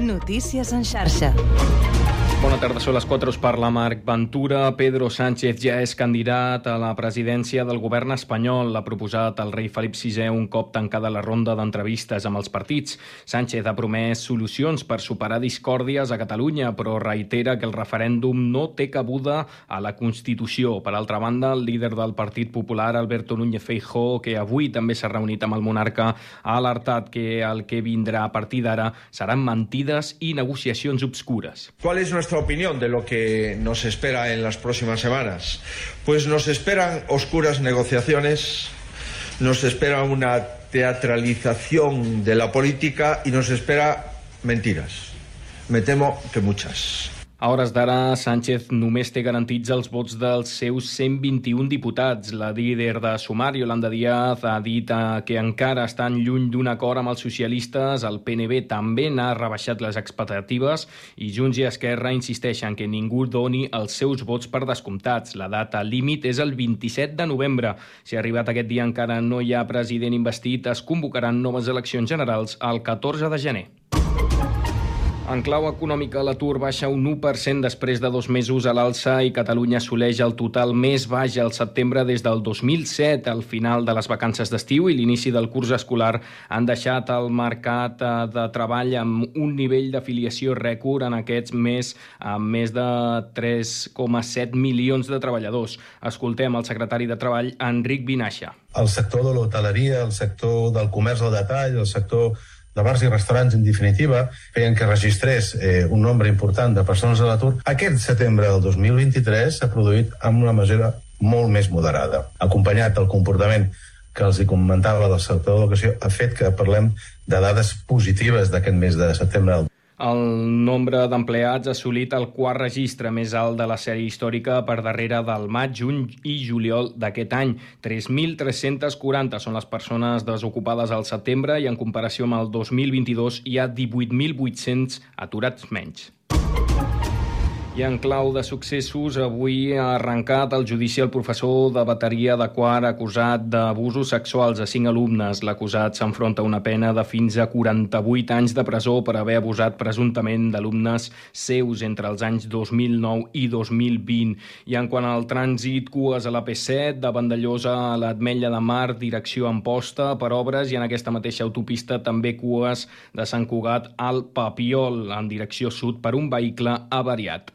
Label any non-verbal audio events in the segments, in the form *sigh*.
Notícies en xarxa. Bona tarda, són les 4, us parla Marc Ventura. Pedro Sánchez ja és candidat a la presidència del govern espanyol. L'ha proposat el rei Felip VI un cop tancada la ronda d'entrevistes amb els partits. Sánchez ha promès solucions per superar discòrdies a Catalunya, però reitera que el referèndum no té cabuda a la Constitució. Per altra banda, el líder del Partit Popular, Alberto Núñez Feijó, que avui també s'ha reunit amb el monarca, ha alertat que el que vindrà a partir d'ara seran mentides i negociacions obscures. ¿Cuál es nuestra opinión de lo que nos espera en las próximas semanas? Pues nos esperan oscuras negociaciones, nos espera una teatralización de la política y nos espera mentiras. Me temo que muchas. A hores d'ara, Sánchez només té garantits els vots dels seus 121 diputats. La líder de Sumar, Yolanda Díaz, ha dit eh, que encara estan lluny d'un acord amb els socialistes. El PNB també n'ha rebaixat les expectatives i Junts i Esquerra insisteixen que ningú doni els seus vots per descomptats. La data límit és el 27 de novembre. Si ha arribat aquest dia encara no hi ha president investit, es convocaran noves eleccions generals el 14 de gener. En clau econòmica, l'atur baixa un 1% després de dos mesos a l'alça i Catalunya assoleix el total més baix al setembre des del 2007. Al final de les vacances d'estiu i l'inici del curs escolar han deixat el mercat eh, de treball amb un nivell d'afiliació rècord en aquests més amb més de 3,7 milions de treballadors. Escoltem el secretari de Treball, Enric Vinaixa. El sector de l'hoteleria, el sector del comerç al detall, el sector de bars i restaurants, en definitiva, feien que registrés eh, un nombre important de persones a l'atur. Aquest setembre del 2023 s'ha produït amb una mesura molt més moderada, acompanyat del comportament que els hi comentava del sector de l'educació, ha fet que parlem de dades positives d'aquest mes de setembre del el nombre d'empleats ha assolit el quart registre més alt de la sèrie històrica per darrere del maig, juny i juliol d'aquest any. 3.340 són les persones desocupades al setembre i en comparació amb el 2022 hi ha 18.800 aturats menys. I en clau de successos, avui ha arrencat el judici al professor de bateria de quart acusat d'abusos sexuals a cinc alumnes. L'acusat s'enfronta a una pena de fins a 48 anys de presó per haver abusat presumptament d'alumnes seus entre els anys 2009 i 2020. I en quant al trànsit, cues a la P7, de Vandellós a l'Atmetlla de Mar, direcció Amposta, per obres, i en aquesta mateixa autopista també cues de Sant Cugat al Papiol, en direcció sud, per un vehicle avariat.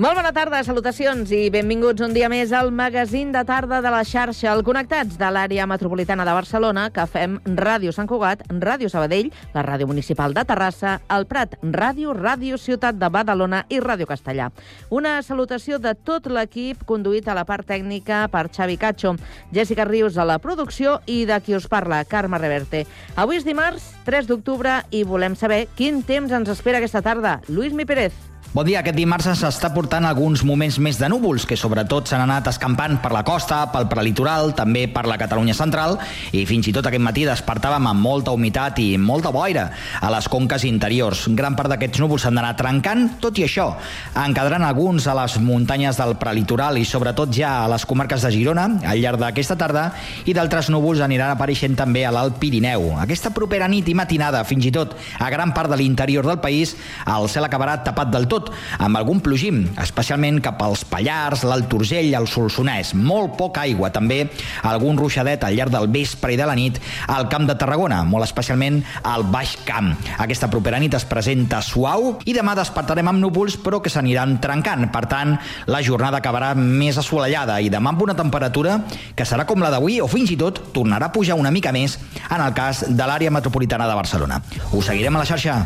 Molt bona tarda, salutacions i benvinguts un dia més al magazín de tarda de la xarxa, el Connectats de l'àrea metropolitana de Barcelona, que fem Ràdio Sant Cugat, Ràdio Sabadell, la Ràdio Municipal de Terrassa, el Prat Ràdio, Ràdio Ciutat de Badalona i Ràdio Castellà. Una salutació de tot l'equip conduït a la part tècnica per Xavi Cacho, Jessica Rius a la producció i de qui us parla, Carme Reverte. Avui és dimarts, 3 d'octubre, i volem saber quin temps ens espera aquesta tarda. Lluís Mi Pérez. Bon dia. Aquest dimarts s'està portant alguns moments més de núvols, que sobretot s'han anat escampant per la costa, pel prelitoral, també per la Catalunya central, i fins i tot aquest matí despertàvem amb molta humitat i molta boira a les conques interiors. Gran part d'aquests núvols s'han d'anar trencant, tot i això, en quedaran alguns a les muntanyes del prelitoral i sobretot ja a les comarques de Girona al llarg d'aquesta tarda, i d'altres núvols aniran apareixent també a l'Alt Pirineu. Aquesta propera nit i matinada, fins i tot a gran part de l'interior del país, el cel acabarà tapat del tot sobretot amb algun plogim, especialment cap als Pallars, l'Alt Urgell, el Solsonès. Molt poca aigua, també algun ruixadet al llarg del vespre i de la nit al Camp de Tarragona, molt especialment al Baix Camp. Aquesta propera nit es presenta suau i demà despertarem amb núvols però que s'aniran trencant. Per tant, la jornada acabarà més assolellada i demà amb una temperatura que serà com la d'avui o fins i tot tornarà a pujar una mica més en el cas de l'àrea metropolitana de Barcelona. Us seguirem a la xarxa.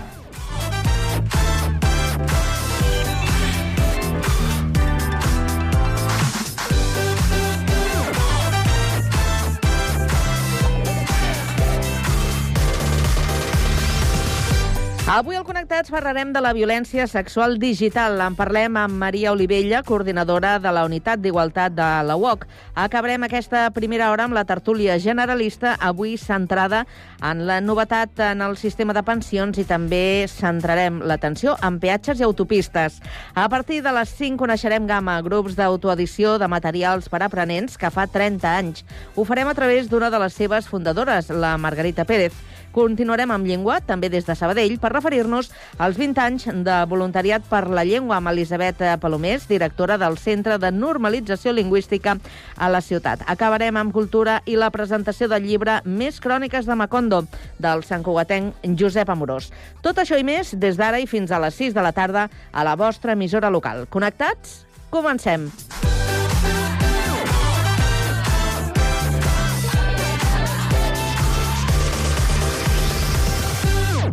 Avui al Connectats parlarem de la violència sexual digital. En parlem amb Maria Olivella, coordinadora de la Unitat d'Igualtat de la UOC. Acabarem aquesta primera hora amb la tertúlia generalista, avui centrada en la novetat en el sistema de pensions i també centrarem l'atenció en peatges i autopistes. A partir de les 5 coneixerem Gamma, grups d'autoedició de materials per aprenents que fa 30 anys. Ho farem a través d'una de les seves fundadores, la Margarita Pérez. Continuarem amb llengua, també des de Sabadell, per referir-nos als 20 anys de voluntariat per la llengua amb Elisabet Palomés, directora del Centre de Normalització Lingüística a la ciutat. Acabarem amb cultura i la presentació del llibre Més cròniques de Macondo, del santcugatenc Josep Amorós. Tot això i més des d'ara i fins a les 6 de la tarda a la vostra emissora local. Connectats? Comencem.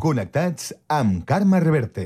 Connectats amb Carme Reverte.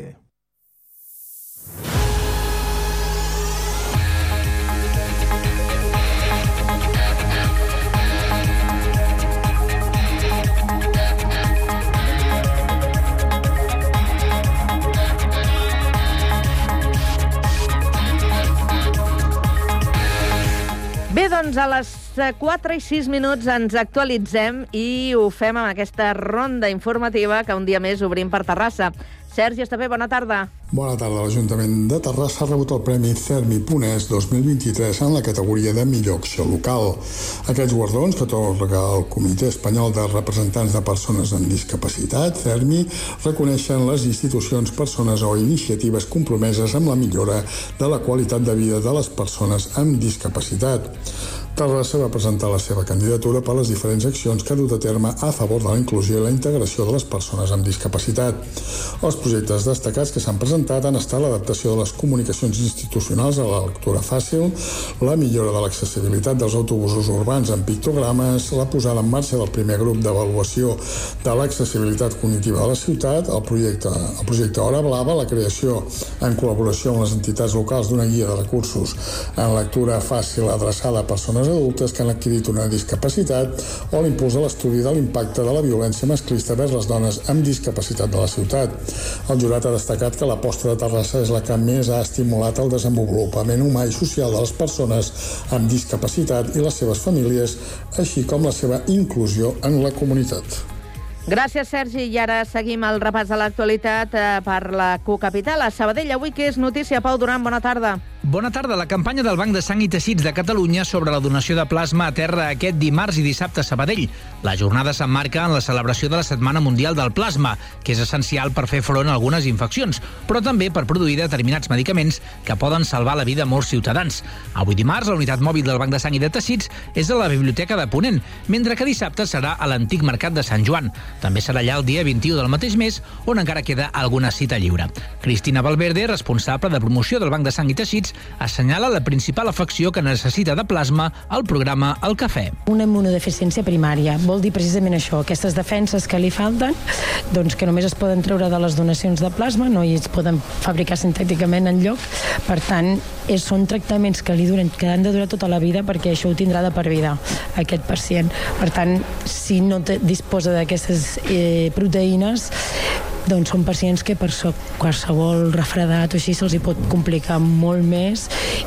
Bé, doncs a les 4 i 6 minuts ens actualitzem i ho fem amb aquesta ronda informativa que un dia més obrim per Terrassa. Sergi Estapé, bona tarda. Bona tarda. L'Ajuntament de Terrassa ha rebut el Premi Cermi Punès 2023 en la categoria de millor acció local. Aquests guardons, que atorga el Comitè Espanyol de Representants de Persones amb Discapacitat, CERMI, reconeixen les institucions, persones o iniciatives compromeses amb la millora de la qualitat de vida de les persones amb discapacitat. Terrassa va presentar la seva candidatura per les diferents accions que ha dut a terme a favor de la inclusió i la integració de les persones amb discapacitat. Els projectes destacats que s'han presentat han estat l'adaptació de les comunicacions institucionals a la lectura fàcil, la millora de l'accessibilitat dels autobusos urbans amb pictogrames, la posada en marxa del primer grup d'avaluació de l'accessibilitat cognitiva de la ciutat, el projecte, el projecte Hora Blava, la creació en col·laboració amb les entitats locals d'una guia de recursos en lectura fàcil adreçada a persones adultes que han adquirit una discapacitat o l'impuls de l'estudi de l'impacte de la violència masclista vers les dones amb discapacitat de la ciutat. El jurat ha destacat que l'aposta de Terrassa és la que més ha estimulat el desenvolupament humà i social de les persones amb discapacitat i les seves famílies, així com la seva inclusió en la comunitat. Gràcies, Sergi. I ara seguim el repàs de l'actualitat eh, per la Q-Capital. A Sabadell, avui que és notícia. Pau Duran, bona tarda. Bona tarda. La campanya del Banc de Sang i Teixits de Catalunya sobre la donació de plasma a terra aquest dimarts i dissabte a Sabadell. La jornada s'emmarca en la celebració de la Setmana Mundial del Plasma, que és essencial per fer front a algunes infeccions, però també per produir determinats medicaments que poden salvar la vida a molts ciutadans. Avui dimarts, la unitat mòbil del Banc de Sang i de Teixits és a la Biblioteca de Ponent, mentre que dissabte serà a l'antic Mercat de Sant Joan. També serà allà el dia 21 del mateix mes, on encara queda alguna cita lliure. Cristina Valverde, responsable de promoció del Banc de Sang i Teixits, assenyala la principal afecció que necessita de plasma al programa El Cafè. Una immunodeficiència primària vol dir precisament això, aquestes defenses que li falten, doncs que només es poden treure de les donacions de plasma, no i es poden fabricar sintèticament en lloc. Per tant, és, són tractaments que li duren, que han de durar tota la vida perquè això ho tindrà de per vida, aquest pacient. Per tant, si no te, disposa d'aquestes eh, proteïnes, doncs són pacients que per qualsevol refredat o així se'ls hi pot complicar molt més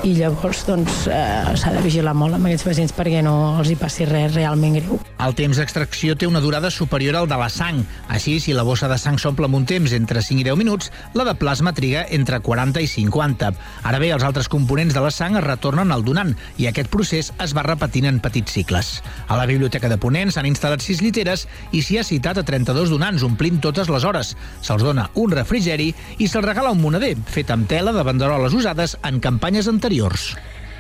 i llavors doncs eh, s'ha de vigilar molt amb aquests pacients perquè no els hi passi res realment greu. El temps d'extracció té una durada superior al de la sang. Així, si la bossa de sang s'omple amb un temps entre 5 i 10 minuts, la de plasma triga entre 40 i 50. Ara bé, els altres components de la sang es retornen al donant i aquest procés es va repetint en petits cicles. A la Biblioteca de Ponent s'han instal·lat 6 lliteres i s'hi ha citat a 32 donants, omplint totes les hores. se'ls dona un refrigeri i se'ls regala un moneder, fet amb tela de banderoles usades en campanyes anteriors.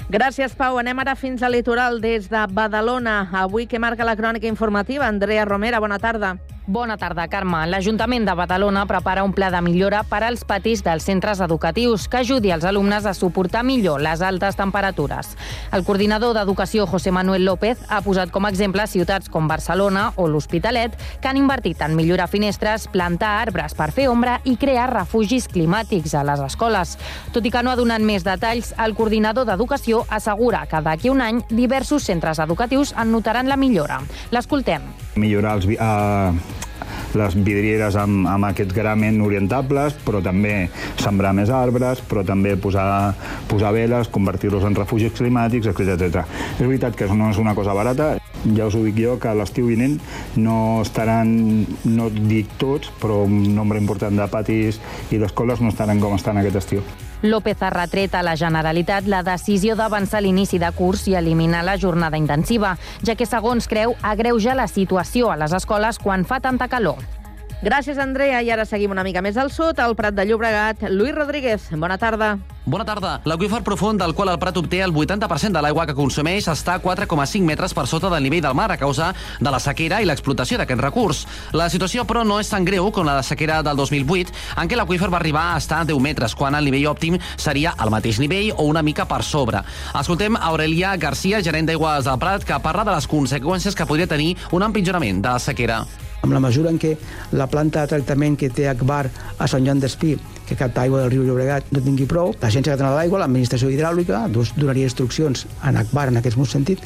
Gràcies, Pau. Anem ara fins al litoral des de Badalona. Avui que marca la crònica informativa, Andrea Romera, bona tarda. Bona tarda, Carme. L'Ajuntament de Badalona prepara un pla de millora per als patis dels centres educatius que ajudi els alumnes a suportar millor les altes temperatures. El coordinador d'Educació, José Manuel López, ha posat com a exemple ciutats com Barcelona o l'Hospitalet, que han invertit en millorar finestres, plantar arbres per fer ombra i crear refugis climàtics a les escoles. Tot i que no ha donat més detalls, el coordinador d'Educació assegura que d'aquí un any diversos centres educatius en notaran la millora. L'escoltem. Millorar els, uh, les vidrieres amb, amb aquests gramen orientables, però també sembrar més arbres, però també posar, posar veles, convertir-los en refugis climàtics, etc etc. És veritat que no és una cosa barata, ja us ho dic jo, que l'estiu vinent no estaran, no dic tots, però un nombre important de patis i d'escoles no estaran com estan aquest estiu. López ha retret a la Generalitat la decisió d'avançar l'inici de curs i eliminar la jornada intensiva, ja que, segons creu, agreuja la situació a les escoles quan fa tanta calor. Gràcies, Andrea. I ara seguim una mica més al sud, al Prat de Llobregat. Lluís Rodríguez, bona tarda. Bona tarda. L'aqüífer profund del qual el Prat obté el 80% de l'aigua que consumeix està a 4,5 metres per sota del nivell del mar a causa de la sequera i l'explotació d'aquest recurs. La situació, però, no és tan greu com la de sequera del 2008, en què l'aqüífer va arribar a estar a 10 metres, quan el nivell òptim seria al mateix nivell o una mica per sobre. Escoltem Aurelia Garcia, gerent d'aigües del Prat, que parla de les conseqüències que podria tenir un empitjorament de la sequera amb la mesura en què la planta de tractament que té Akbar a Sant Joan d'Espí que capta aigua del riu Llobregat no tingui prou, l'Agència Catalana de l'Aigua, l'Administració Hidràulica, donaria instruccions a Akbar en aquest sentit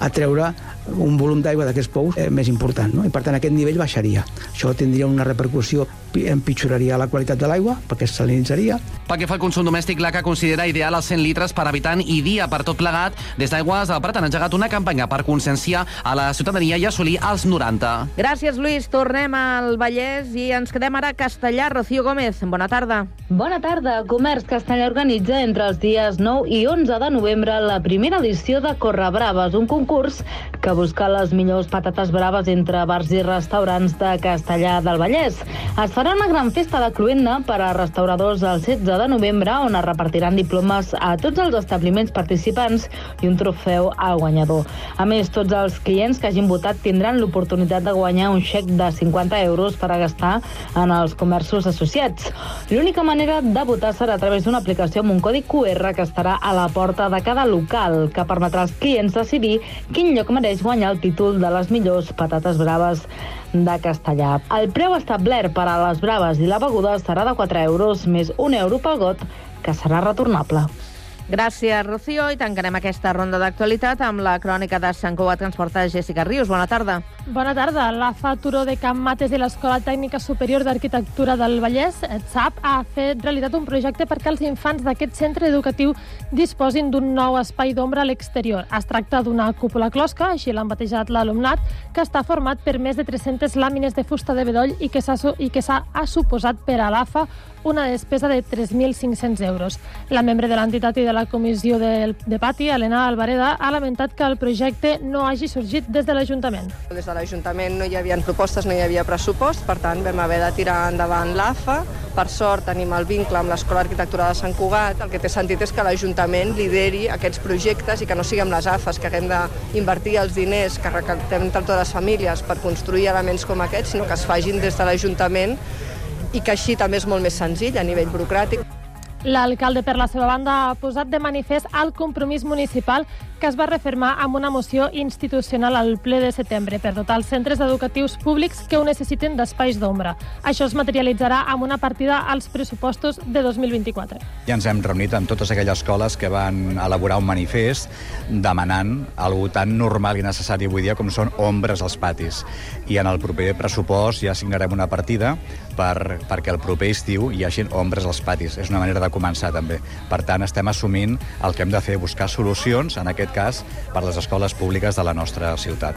a treure un volum d'aigua d'aquests pous eh, més important, no? i per tant aquest nivell baixaria. Això tindria una repercussió, empitjoraria la qualitat de l'aigua, perquè es salinitzaria. Pel que fa al consum domèstic, l'ACA considera ideal els 100 litres per habitant i dia per tot plegat. Des d'Aigües del Prat han engegat una campanya per conscienciar a la ciutadania i assolir els 90. Gràcies, Lluís. Tornem al Vallès i ens quedem ara a Castellà. Rocío Gómez, bona tarda. Bona tarda. Comerç Castellà organitza entre els dies 9 i 11 de novembre la primera edició de Correbraves, un concurs que busca les millors patates braves entre bars i restaurants de Castellà del Vallès. Es farà una gran festa de cluenda per a restauradors el 16 de novembre, on es repartiran diplomes a tots els establiments participants i un trofeu al guanyador. A més, tots els clients que hagin votat tindran l'oportunitat de guanyar un xec de 50 euros per a gastar en els comerços associats. L'única manera de votar serà a través d'una aplicació amb un codi QR que estarà a la porta de cada local, que permetrà als clients decidir quin lloc mereix guanyar el títol de les millors patates braves de Castellà. El preu establert per a les braves i la beguda serà de 4 euros més un euro pel got, que serà retornable. Gràcies, Rocío. I tancarem aquesta ronda d'actualitat amb la crònica de Sant Cugat que ens porta Jessica Rius. Bona tarda. Bona tarda. La FA Turó de Camp Mates i l'Escola Tècnica Superior d'Arquitectura del Vallès, SAP, ha fet realitat un projecte perquè els infants d'aquest centre educatiu disposin d'un nou espai d'ombra a l'exterior. Es tracta d'una cúpula closca, així l'han batejat l'alumnat, que està format per més de 300 làmines de fusta de bedoll i que s'ha ha suposat per a l'AFA una despesa de 3.500 euros. La membre de l'entitat i de la comissió de, de pati, Helena Alvareda, ha lamentat que el projecte no hagi sorgit des de l'Ajuntament. Des de l'Ajuntament no hi havia propostes, no hi havia pressupost, per tant vam haver de tirar endavant l'AFA. Per sort tenim el vincle amb l'Escola d'Arquitectura de Sant Cugat. El que té sentit és que l'Ajuntament lideri aquests projectes i que no siguem les AFAs que haguem d'invertir els diners que recaptem entre totes les famílies per construir elements com aquests, sinó que es fagin des de l'Ajuntament i que així també és molt més senzill a nivell burocràtic. L'alcalde, per la seva banda, ha posat de manifest el compromís municipal que es va refermar amb una moció institucional al ple de setembre per dotar els centres educatius públics que ho necessiten d'espais d'ombra. Això es materialitzarà amb una partida als pressupostos de 2024. Ja ens hem reunit amb totes aquelles escoles que van elaborar un manifest demanant algo tan normal i necessari avui dia com són ombres als patis. I en el proper pressupost ja signarem una partida per, perquè el proper estiu hi hagin ombres als patis. És una manera de començar, també. Per tant, estem assumint el que hem de fer, buscar solucions, en aquest aquest cas per les escoles públiques de la nostra ciutat.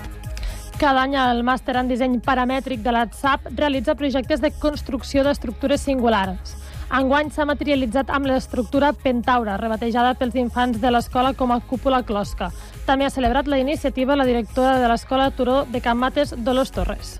Cada any el màster en disseny paramètric de l'ATSAP realitza projectes de construcció d'estructures singulars. Enguany s'ha materialitzat amb l'estructura Pentaura, rebatejada pels infants de l'escola com a cúpula closca. També ha celebrat la iniciativa la directora de l'escola Turó de Can Mates, Dolors Torres.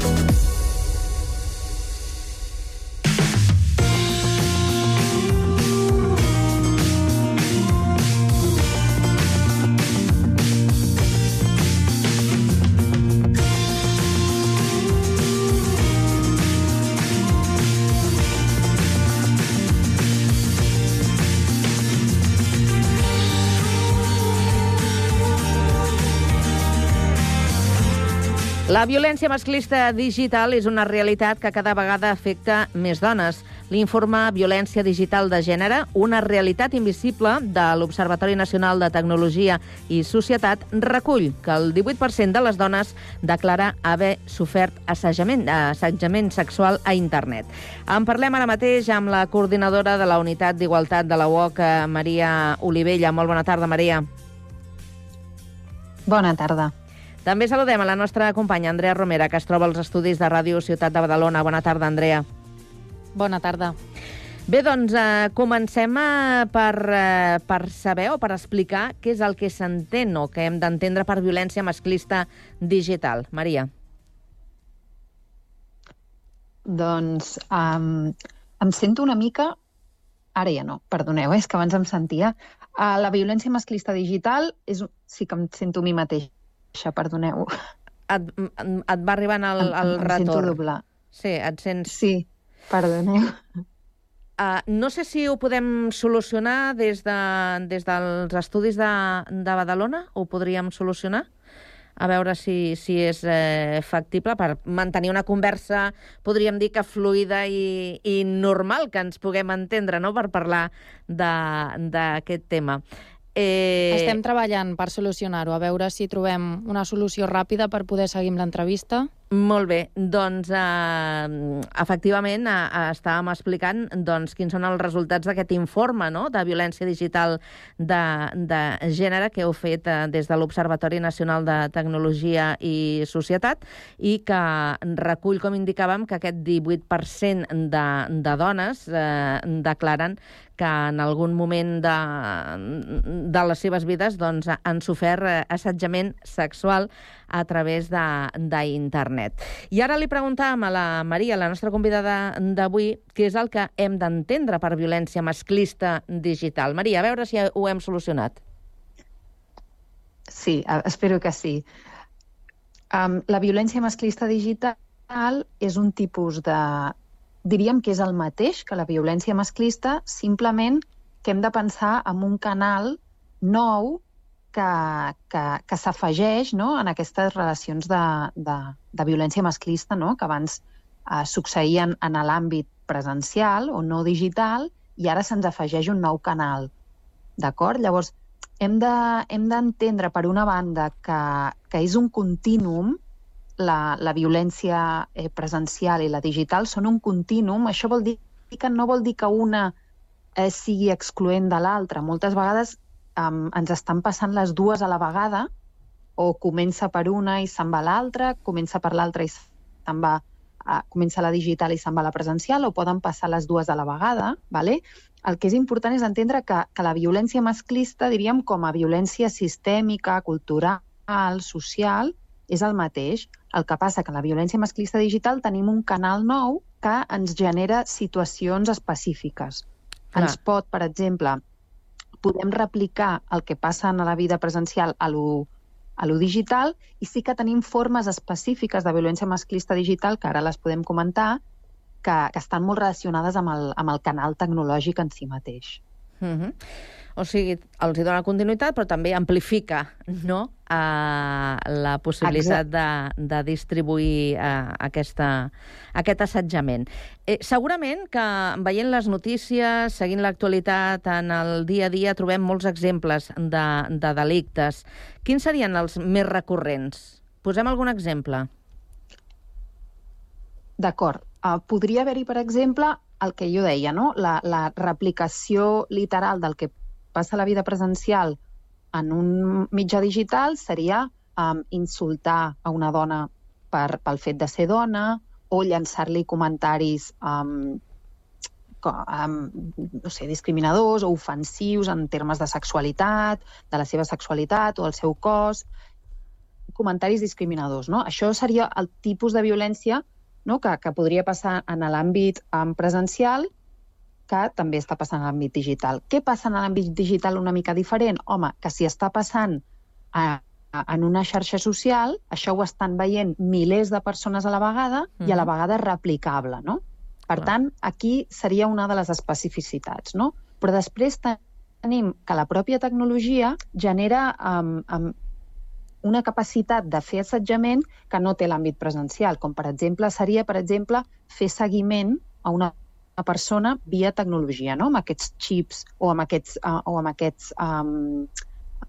La violència masclista digital és una realitat que cada vegada afecta més dones. L'informe Violència Digital de Gènere, una realitat invisible de l'Observatori Nacional de Tecnologia i Societat, recull que el 18% de les dones declara haver sofert assajament, assetjament sexual a internet. En parlem ara mateix amb la coordinadora de la Unitat d'Igualtat de la UOC, Maria Olivella. Molt bona tarda, Maria. Bona tarda. També saludem a la nostra companya Andrea Romera, que es troba als estudis de Ràdio Ciutat de Badalona. Bona tarda, Andrea. Bona tarda. Bé, doncs eh, comencem eh, per, eh, per saber o per explicar què és el que s'entén o que hem d'entendre per violència masclista digital. Maria. Doncs um, em sento una mica... Ara ja no, perdoneu, eh, és que abans em sentia. Uh, la violència masclista digital és... sí que em sento a mi mateixa això, perdoneu. Et, et va arribant el, el em, retorn. Em sento doble. Sí, et sents... Sí, perdoneu. Uh, no sé si ho podem solucionar des, de, des dels estudis de, de Badalona, ho podríem solucionar? a veure si, si és eh, factible per mantenir una conversa, podríem dir que fluida i, i normal, que ens puguem entendre no? per parlar d'aquest tema. Eh... Estem treballant per solucionar-ho, a veure si trobem una solució ràpida per poder seguir amb l'entrevista. Molt bé, doncs eh, efectivament eh, estàvem explicant doncs, quins són els resultats d'aquest informe no? de violència digital de, de gènere que heu fet eh, des de l'Observatori Nacional de Tecnologia i Societat i que recull, com indicàvem, que aquest 18% de, de dones eh, declaren que en algun moment de, de les seves vides doncs, han sofert eh, assetjament sexual a través d'internet. I ara li preguntàvem a la Maria, la nostra convidada d'avui, què és el que hem d'entendre per violència masclista digital. Maria, a veure si ho hem solucionat. Sí, espero que sí. Um, la violència masclista digital és un tipus de... Diríem que és el mateix que la violència masclista, simplement que hem de pensar en un canal nou que, que, que s'afegeix no, en aquestes relacions de, de, de violència masclista no, que abans eh, succeïen en l'àmbit presencial o no digital i ara se'ns afegeix un nou canal. D'acord? Llavors, hem d'entendre, de, per una banda, que, que és un contínuum, la, la violència eh, presencial i la digital són un contínuum. Això vol dir que no vol dir que una eh, sigui excloent de l'altra. Moltes vegades um, ens estan passant les dues a la vegada, o comença per una i se'n va a l'altra, comença per l'altra i se'n va uh, comença la digital i se'n va a la presencial, o poden passar les dues a la vegada. ¿vale? El que és important és entendre que, que la violència masclista, diríem, com a violència sistèmica, cultural, social, és el mateix. El que passa que la violència masclista digital tenim un canal nou que ens genera situacions específiques. Clar. Ens pot, per exemple, podem replicar el que passa en la vida presencial a lo, a lo digital i sí que tenim formes específiques de violència masclista digital, que ara les podem comentar, que, que estan molt relacionades amb el, amb el canal tecnològic en si mateix. Mm -hmm. O sigui, els hi dona continuïtat, però també amplifica no? uh, la possibilitat de, de distribuir uh, aquesta, aquest assetjament. Eh, segurament que veient les notícies, seguint l'actualitat en el dia a dia, trobem molts exemples de, de delictes. Quins serien els més recurrents? Posem algun exemple. D'acord. Uh, podria haver-hi, per exemple, el que jo deia, no? la, la replicació literal del que passa la vida presencial en un mitjà digital seria um, insultar a una dona per, pel fet de ser dona o llançar-li comentaris um, um, no sé, discriminadors o ofensius en termes de sexualitat, de la seva sexualitat o el seu cos, comentaris discriminadors. No? Això seria el tipus de violència no? que, que podria passar en l'àmbit um, presencial que també està passant en l'àmbit digital. Què passa en l'àmbit digital una mica diferent? Home, que si està passant a, a, en una xarxa social, això ho estan veient milers de persones a la vegada mm. i a la vegada replicable, no? Per ah. tant, aquí seria una de les especificitats, no? Però després tenim que la pròpia tecnologia genera um, um, una capacitat de fer assetjament que no té l'àmbit presencial, com per exemple seria, per exemple, fer seguiment a una persona via tecnologia, no? amb aquests xips o amb aquests, uh, o amb aquests um,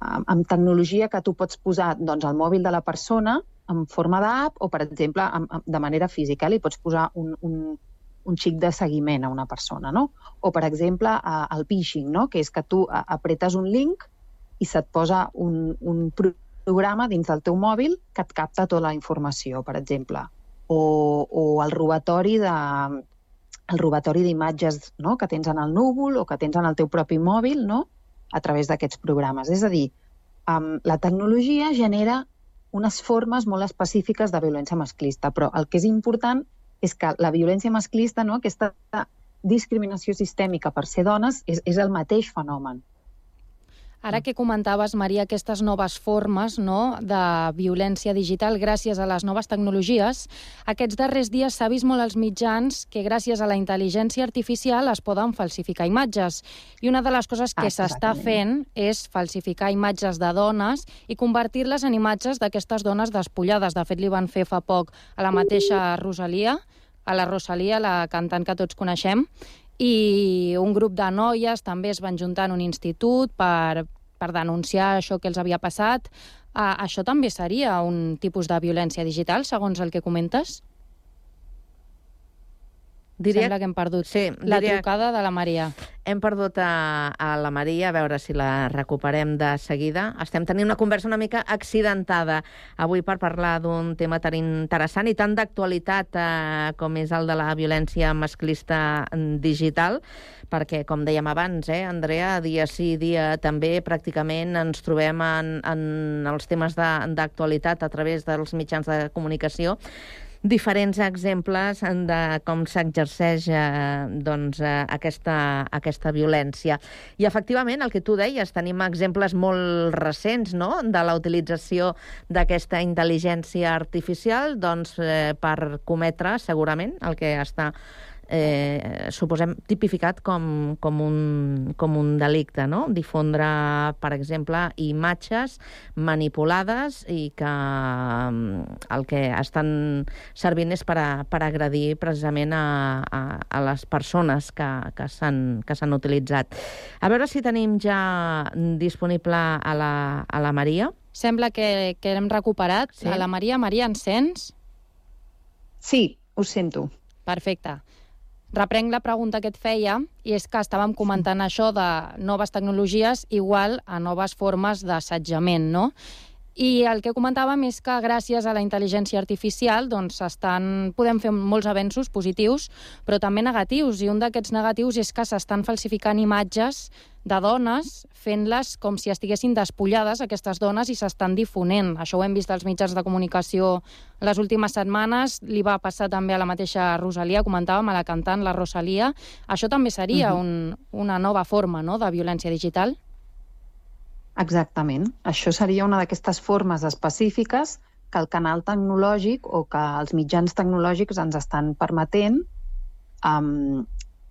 amb tecnologia que tu pots posar doncs, al mòbil de la persona en forma d'app o, per exemple, amb, amb, de manera física. Li pots posar un, un, un xic de seguiment a una persona, no? O, per exemple, uh, el phishing, no? que és que tu apretes un link i se't posa un, un programa dins del teu mòbil que et capta tota la informació, per exemple. O, o el robatori de el robatori d'imatges no? que tens en el núvol o que tens en el teu propi mòbil no? a través d'aquests programes. És a dir, um, la tecnologia genera unes formes molt específiques de violència masclista, però el que és important és que la violència masclista, no? aquesta discriminació sistèmica per ser dones, és, és el mateix fenomen. Ara que comentaves, Maria, aquestes noves formes no, de violència digital gràcies a les noves tecnologies, aquests darrers dies s'ha vist molt als mitjans que gràcies a la intel·ligència artificial es poden falsificar imatges. I una de les coses que s'està fent és falsificar imatges de dones i convertir-les en imatges d'aquestes dones despullades. De fet, li van fer fa poc a la mateixa Rosalia, a la Rosalia, la cantant que tots coneixem, i un grup de noies també es van juntar en un institut per, per denunciar això que els havia passat. Uh, això també seria un tipus de violència digital, segons el que comentes? Diria... Sembla que hem perdut sí, la diria... trucada de la Maria. Hem perdut a, a la Maria, a veure si la recuperem de seguida. Estem tenint una conversa una mica accidentada avui per parlar d'un tema tan interessant i tan d'actualitat eh, com és el de la violència masclista digital, perquè, com dèiem abans, eh, Andrea, dia sí, dia també, pràcticament ens trobem en, en els temes d'actualitat a través dels mitjans de comunicació diferents exemples de com s'exerceix eh, doncs, eh, aquesta, aquesta violència. I efectivament, el que tu deies, tenim exemples molt recents no? de la utilització d'aquesta intel·ligència artificial doncs, eh, per cometre segurament el que està eh, suposem tipificat com, com, un, com un delicte, no? Difondre, per exemple, imatges manipulades i que mm, el que estan servint és per, a, per agredir precisament a, a, a les persones que, que s'han utilitzat. A veure si tenim ja disponible a la, a la Maria. Sembla que, que hem recuperat sí. a la Maria. Maria, ens sents? Sí, us sento. Perfecte. Reprenc la pregunta que et feia, i és que estàvem comentant això de noves tecnologies igual a noves formes d'assetjament, no? I el que comentàvem és que gràcies a la intel·ligència artificial doncs, estan, podem fer molts avenços positius, però també negatius. I un d'aquests negatius és que s'estan falsificant imatges de dones fent-les com si estiguessin despullades, aquestes dones, i s'estan difonent. Això ho hem vist als mitjans de comunicació les últimes setmanes. Li va passar també a la mateixa Rosalia, comentàvem, a la cantant, la Rosalia. Això també seria uh -huh. un, una nova forma no?, de violència digital? Exactament. Això seria una d'aquestes formes específiques que el canal tecnològic o que els mitjans tecnològics ens estan permetent um,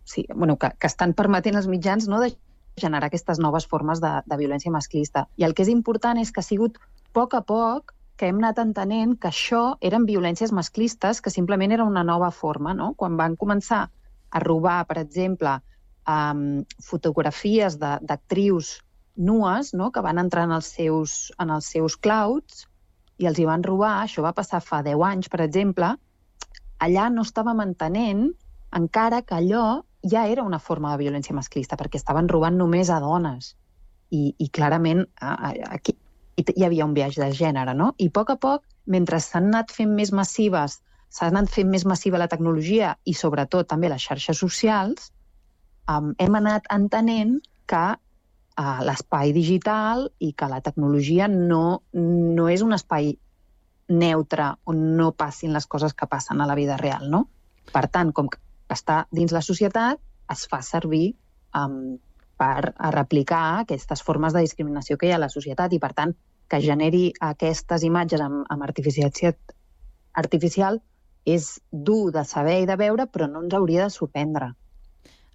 sí, bueno, que, que estan permetent els mitjans no, de generar aquestes noves formes de, de violència masclista. I el que és important és que ha sigut a poc a poc que hem anat entenent que això eren violències masclistes, que simplement era una nova forma. No? Quan van començar a robar, per exemple, um, fotografies d'actrius nues no? que van entrar en els, seus, en els seus clouds i els hi van robar, això va passar fa 10 anys, per exemple, allà no estàvem entenent encara que allò ja era una forma de violència masclista, perquè estaven robant només a dones. I, i clarament aquí hi havia un viatge de gènere, no? I a poc a poc, mentre s'han anat fent més massives, s'ha anat fent més massiva la tecnologia i sobretot també les xarxes socials, hem anat entenent que uh, l'espai digital i que la tecnologia no, no és un espai neutre on no passin les coses que passen a la vida real, no? Per tant, com que està dins la societat, es fa servir um, per a replicar aquestes formes de discriminació que hi ha a la societat i, per tant, que generi aquestes imatges amb, amb artificialitat artificial és dur de saber i de veure, però no ens hauria de sorprendre.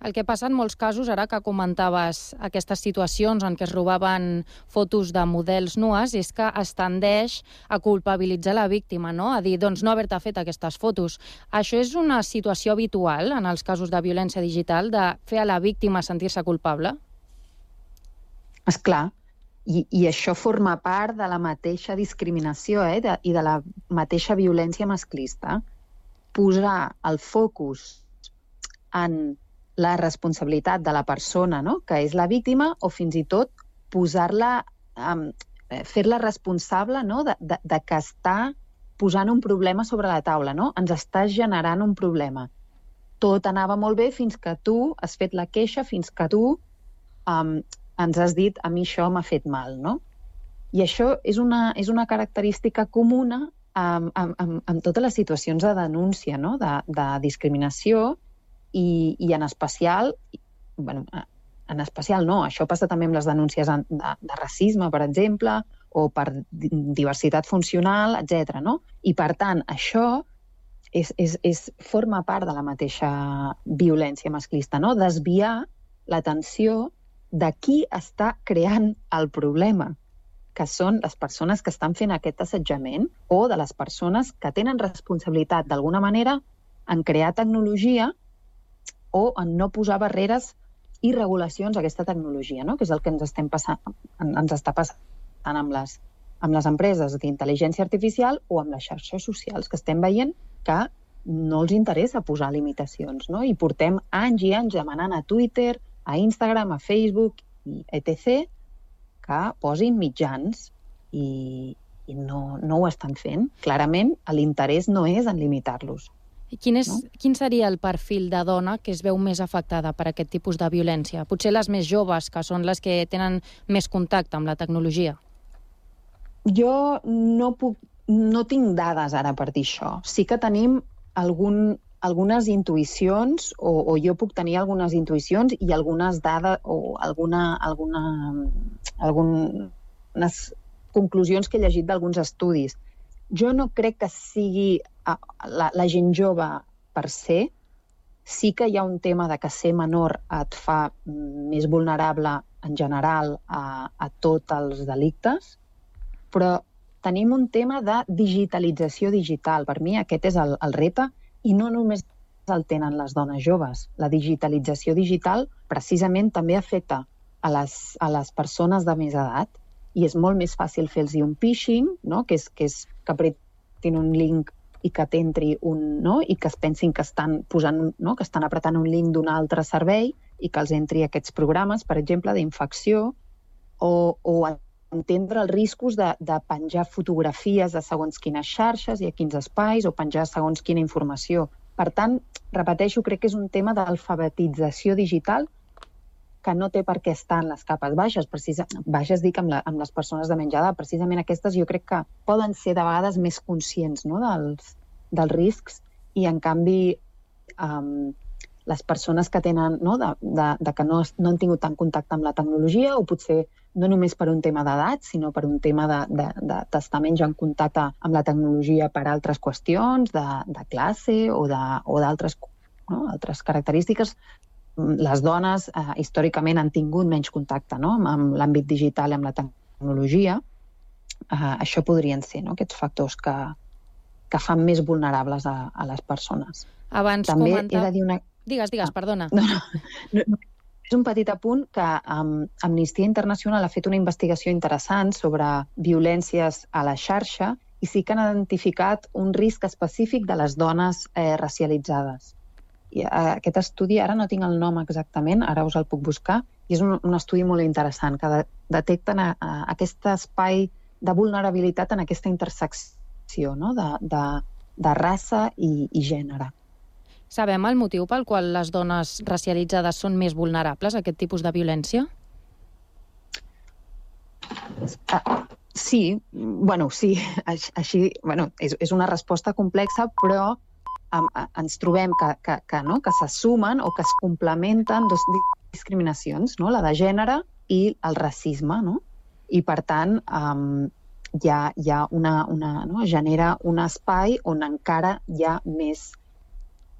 El que passa en molts casos, ara que comentaves aquestes situacions en què es robaven fotos de models nues, és que es tendeix a culpabilitzar la víctima, no? a dir, doncs no haver-te fet aquestes fotos. Això és una situació habitual en els casos de violència digital, de fer a la víctima sentir-se culpable? És clar, i, i això forma part de la mateixa discriminació eh? de, i de la mateixa violència masclista. Posar el focus en la responsabilitat de la persona, no? que és la víctima, o fins i tot posar-la, um, fer-la responsable no? de, de, de que està posant un problema sobre la taula, no? Ens està generant un problema. Tot anava molt bé fins que tu has fet la queixa, fins que tu um, ens has dit a mi això m'ha fet mal, no? I això és una, és una característica comuna amb, amb, amb, amb totes les situacions de denúncia, no? de, de discriminació, i, i en especial, bueno, en especial no, això passa també amb les denúncies de, de racisme, per exemple, o per diversitat funcional, etc. No? I, per tant, això és, és, és, forma part de la mateixa violència masclista, no? desviar l'atenció de qui està creant el problema, que són les persones que estan fent aquest assetjament o de les persones que tenen responsabilitat d'alguna manera en crear tecnologia o en no posar barreres i regulacions a aquesta tecnologia, no? que és el que ens, estem passant, ens està passant amb les, amb les empreses d'intel·ligència artificial o amb les xarxes socials, que estem veient que no els interessa posar limitacions. No? I portem anys i anys demanant a Twitter, a Instagram, a Facebook i etc que posin mitjans i, i no, no ho estan fent. Clarament, l'interès no és en limitar-los. Quin, és, no? quin seria el perfil de dona que es veu més afectada per aquest tipus de violència? Potser les més joves, que són les que tenen més contacte amb la tecnologia. Jo no, puc, no tinc dades ara per dir això. Sí que tenim algun, algunes intuïcions, o, o jo puc tenir algunes intuïcions i algunes dades, o alguna, alguna, algunes conclusions que he llegit d'alguns estudis. Jo no crec que sigui la, la gent jove per ser, sí que hi ha un tema de que ser menor et fa més vulnerable en general a, a tots els delictes, però tenim un tema de digitalització digital. Per mi aquest és el, el repte i no només el tenen les dones joves. La digitalització digital precisament també afecta a les, a les persones de més edat i és molt més fàcil fer-los un phishing, no? que és que, és que apretin un link i que t'entri un, no? i que es pensin que estan posant, no? que estan apretant un link d'un altre servei i que els entri aquests programes, per exemple, d'infecció o, o entendre els riscos de, de penjar fotografies de segons quines xarxes i a quins espais o penjar segons quina informació. Per tant, repeteixo, crec que és un tema d'alfabetització digital que no té per què estar en les capes baixes, precisa, baixes dic amb, la, amb les persones de menjada, precisament aquestes jo crec que poden ser de vegades més conscients no, dels, dels riscs. I en canvi um, les persones que tenen, no, de, de, de que no, no han tingut tant contacte amb la tecnologia o potser no només per un tema d'edat, sinó per un tema d'estar menys en contacte amb la tecnologia per altres qüestions, de, de classe o d'altres no, altres característiques, les dones eh, històricament han tingut menys contacte no? amb, amb l'àmbit digital i amb la tecnologia, eh, això podrien ser no? aquests factors que, que fan més vulnerables a, a les persones. Abans També comenta... he de dir una... Digues, digues, perdona. No, no, no, no. És un petit apunt que um, Amnistia Internacional ha fet una investigació interessant sobre violències a la xarxa i sí que han identificat un risc específic de les dones eh, racialitzades i eh, aquest estudi, ara no tinc el nom exactament, ara us el puc buscar, i és un, un estudi molt interessant, que de, detecten a, a aquest espai de vulnerabilitat en aquesta intersecció no? de, de, de raça i, i gènere. Sabem el motiu pel qual les dones racialitzades són més vulnerables a aquest tipus de violència? Ah, sí, bueno, sí, *laughs* així, bueno, és, és una resposta complexa, però um, ens trobem que, que, que, no, que se sumen o que es complementen dos discriminacions, no? la de gènere i el racisme, no? I, per tant, um, hi ha, hi ha una, una, no? genera un espai on encara hi ha més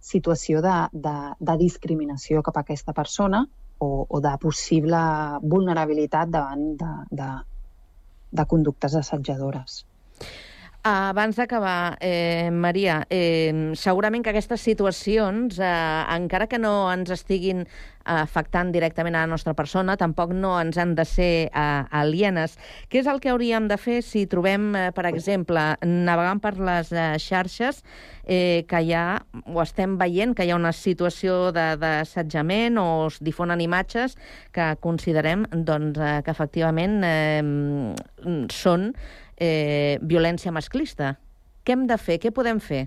situació de, de, de discriminació cap a aquesta persona o, o de possible vulnerabilitat davant de, de, de conductes assetjadores. Abans d'acabar, eh, Maria, eh, segurament que aquestes situacions, eh, encara que no ens estiguin afectant directament a la nostra persona, tampoc no ens han de ser eh, alienes. Què és el que hauríem de fer si trobem, eh, per exemple, navegant per les eh, xarxes, eh, que hi ha, o estem veient que hi ha una situació d'assetjament o es difonen imatges que considerem doncs, eh, que efectivament eh, són eh, violència masclista. Què hem de fer? Què podem fer?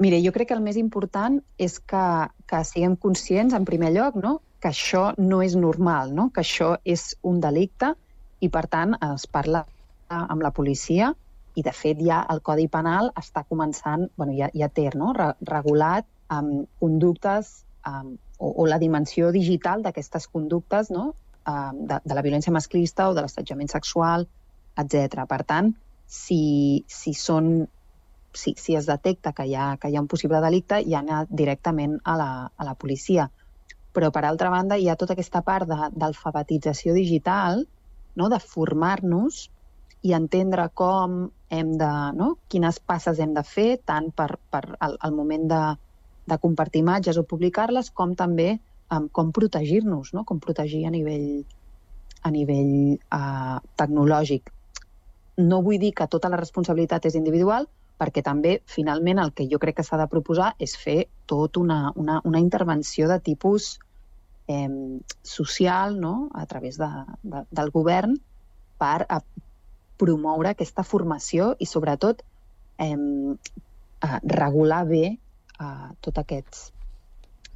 Mire, jo crec que el més important és que, que siguem conscients, en primer lloc, no? que això no és normal, no? que això és un delicte i, per tant, es parla amb la policia i, de fet, ja el Codi Penal està començant, bueno, ja, ja té no? Re regulat amb conductes um, o, o la dimensió digital d'aquestes conductes no? Um, de, de la violència masclista o de l'assetjament sexual, etc. Per tant, si, si són si, si es detecta que hi, ha, que hi ha un possible delicte, ja anar directament a la, a la policia. Però, per altra banda, hi ha tota aquesta part d'alfabetització digital, no? de formar-nos i entendre com hem de, no? quines passes hem de fer, tant per, per al, al moment de, de compartir imatges o publicar-les, com també um, com protegir-nos, no? com protegir a nivell, a nivell uh, tecnològic. No vull dir que tota la responsabilitat és individual, perquè també, finalment, el que jo crec que s'ha de proposar és fer tot una, una, una intervenció de tipus eh, social no? a través de, de, del govern per a promoure aquesta formació i, sobretot, eh, a regular bé eh, tots aquests,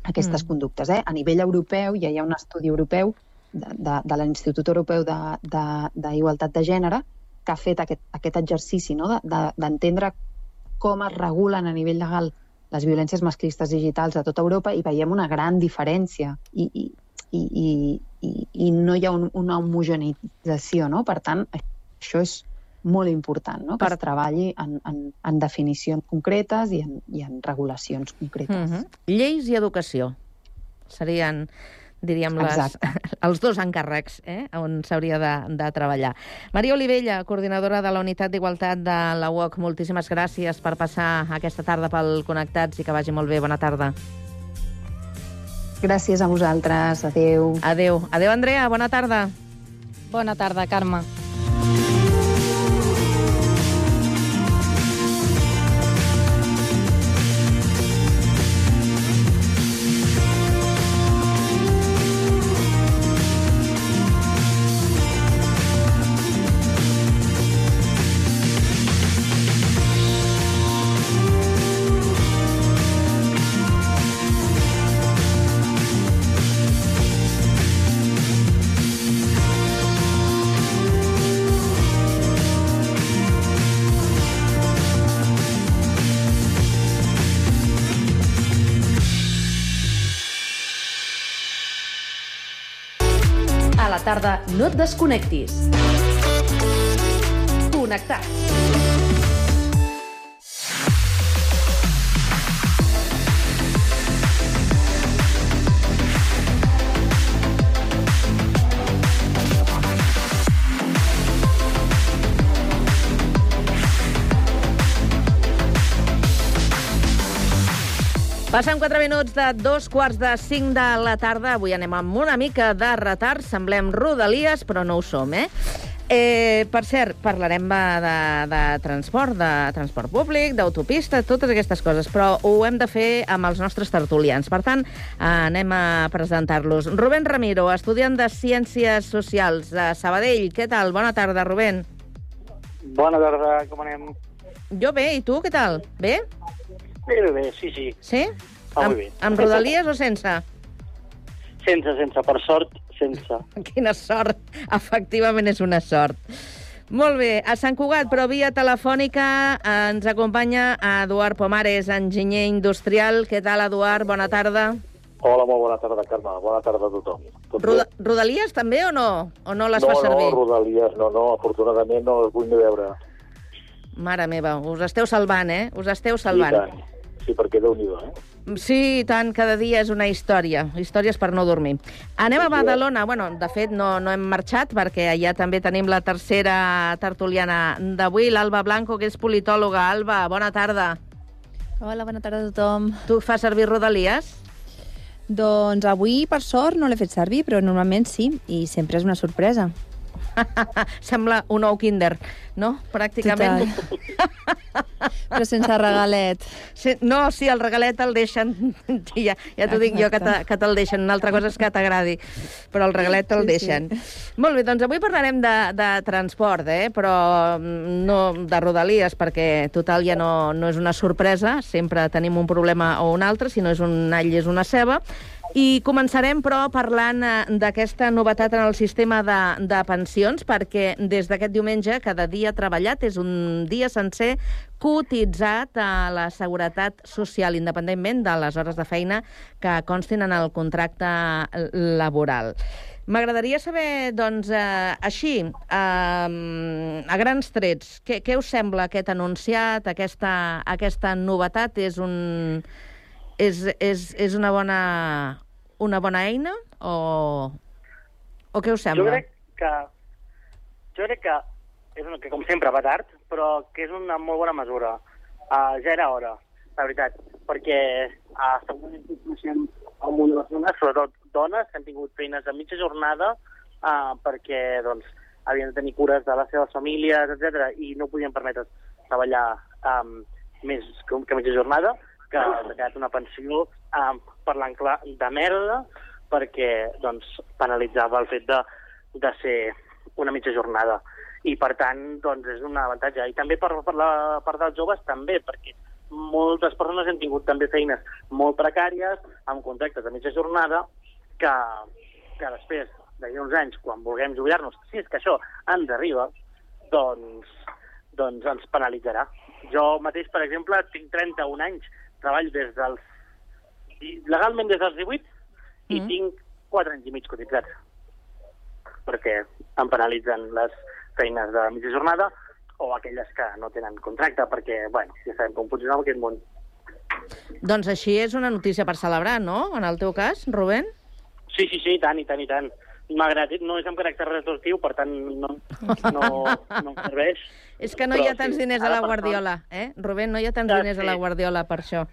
aquestes mm. conductes. Eh? A nivell europeu, ja hi ha un estudi europeu de, de, de l'Institut Europeu d'Igualtat de, de, de Gènere que ha fet aquest, aquest exercici no? d'entendre de, com es regulen a nivell legal les violències masclistes digitals a tota Europa i veiem una gran diferència i, i, i, i, i no hi ha un, una homogeneïtzació, no? Per tant, això és molt important, no? que per... es treballi en, en, en definicions concretes i en, i en regulacions concretes. Uh -huh. Lleis i educació serien diríem, les, *laughs* els dos encàrrecs eh, on s'hauria de, de treballar. Maria Olivella, coordinadora de la Unitat d'Igualtat de la UOC, moltíssimes gràcies per passar aquesta tarda pel Connectats i que vagi molt bé. Bona tarda. Gràcies a vosaltres. Adéu. Adéu. Adéu, Andrea. Bona tarda. Bona tarda, Carme. No et desconnectis. Connectats. Passen 4 minuts de dos quarts de 5 de la tarda. Avui anem amb una mica de retard. Semblem rodalies, però no ho som, eh? Eh, per cert, parlarem de, de transport, de transport públic, d'autopista, totes aquestes coses, però ho hem de fer amb els nostres tertulians. Per tant, anem a presentar-los. Rubén Ramiro, estudiant de Ciències Socials de Sabadell. Què tal? Bona tarda, Rubén. Bona tarda, com anem? Jo bé, i tu, què tal? Bé? Bé, bé, bé, sí, sí. Sí? Va amb, molt bé. amb rodalies o sense? Sense, sense, per sort, sense. *laughs* Quina sort. Efectivament és una sort. Molt bé, a Sant Cugat, però via telefònica, ens acompanya Eduard Pomares, enginyer industrial. Què tal, Eduard? Bona tarda. Hola, molt bona tarda, Carme. Bona tarda a tothom. Tot Roda Rodalies també o no? O no les no, fa servir? No, Rodalies, no, no, afortunadament no les vull ni veure. Mare meva, us esteu salvant, eh? Us esteu I salvant. tant. Sí, perquè déu-n'hi-do, eh? Sí, i tant, cada dia és una història. Històries per no dormir. Anem a Badalona. Bueno, de fet, no, no hem marxat, perquè allà també tenim la tercera tertuliana d'avui, l'Alba Blanco, que és politòloga. Alba, bona tarda. Hola, bona tarda a tothom. Tu fas servir rodalies? Doncs avui, per sort, no l'he fet servir, però normalment sí, i sempre és una sorpresa. *laughs* Sembla un ou kinder, no? Pràcticament. *laughs* Però sense regalet. Sí, no, sí, el regalet el deixen. *laughs* Sí, ja ja t'ho dic jo, que, te, que te'l deixen. Una altra cosa és que t'agradi, però el regalet te'l Sí, sí. deixen. Molt bé, doncs avui parlarem de, de transport, eh? però mm, no de rodalies, perquè total ja no, no és una sorpresa, sempre tenim un problema o un altre, si no és un all és una ceba. I començarem, però, parlant eh, d'aquesta novetat en el sistema de, de pensions, perquè des d'aquest diumenge cada dia treballat és un dia sencer cotitzat a la Seguretat Social, independentment de les hores de feina que constin en el contracte laboral. M'agradaria saber, doncs, eh, així, eh, a grans trets, què, què us sembla aquest anunciat, aquesta, aquesta novetat? És, un, és, és, és una, bona, una bona eina o, o què us Jo sembla? crec que... Jo crec que, és una, que com sempre va tard, però que és una molt bona mesura. Uh, ja era hora, la veritat, perquè uh, segurament coneixem el món de les dones, sobretot dones que han tingut feines de mitja jornada uh, perquè doncs, havien de tenir cures de les seves famílies, etc i no podien permetre treballar um, més que, que mitja jornada, que ha quedat una pensió um, parlant clar de merda perquè doncs, penalitzava el fet de, de ser una mitja jornada i per tant doncs, és un avantatge i també per, per la part dels joves també perquè moltes persones han tingut també feines molt precàries amb contractes de mitja jornada que, que després d'aquí uns anys, quan vulguem jubilar-nos, si és que això ens arriba, doncs, doncs ens penalitzarà. Jo mateix, per exemple, tinc 31 anys, treballo des dels... legalment des dels 18 i Mm. tinc 4 anys i mig cotitzats perquè em penalitzen les feines de mitja jornada o aquelles que no tenen contracte, perquè, bueno, ja sabem com funciona aquest món. Doncs així és una notícia per celebrar, no? En el teu cas, Rubén? Sí, sí, sí, i tant, i tant, i tant. Malgrat no és amb caràcter retroactiu, per tant, no, no, no em serveix. És que no hi ha tants sí, diners a la Guardiola, eh? Rubén, no hi ha tants diners a la. Guardiola per això.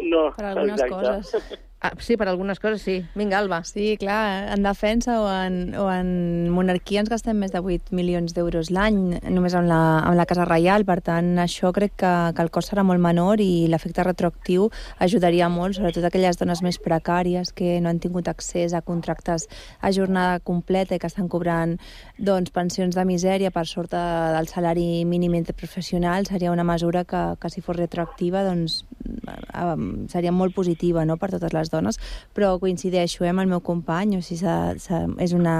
No, Per algunes exacte. coses. Ah, sí, per algunes coses sí. Vinga, Alba. Sí, clar, en defensa o en, o en monarquia ens gastem més de 8 milions d'euros l'any, només amb la, amb la Casa Reial, per tant, això crec que, que el cost serà molt menor i l'efecte retroactiu ajudaria molt, sobretot aquelles dones més precàries que no han tingut accés a contractes a jornada completa i que estan cobrant doncs, pensions de misèria per sort de, del salari mínim interprofessional, seria una mesura que, que si fos retroactiva, doncs, eh, seria molt positiva no?, per totes les dones, però coincideixo eh, amb el meu company, o sigui, s'ha- s'ha- és, una,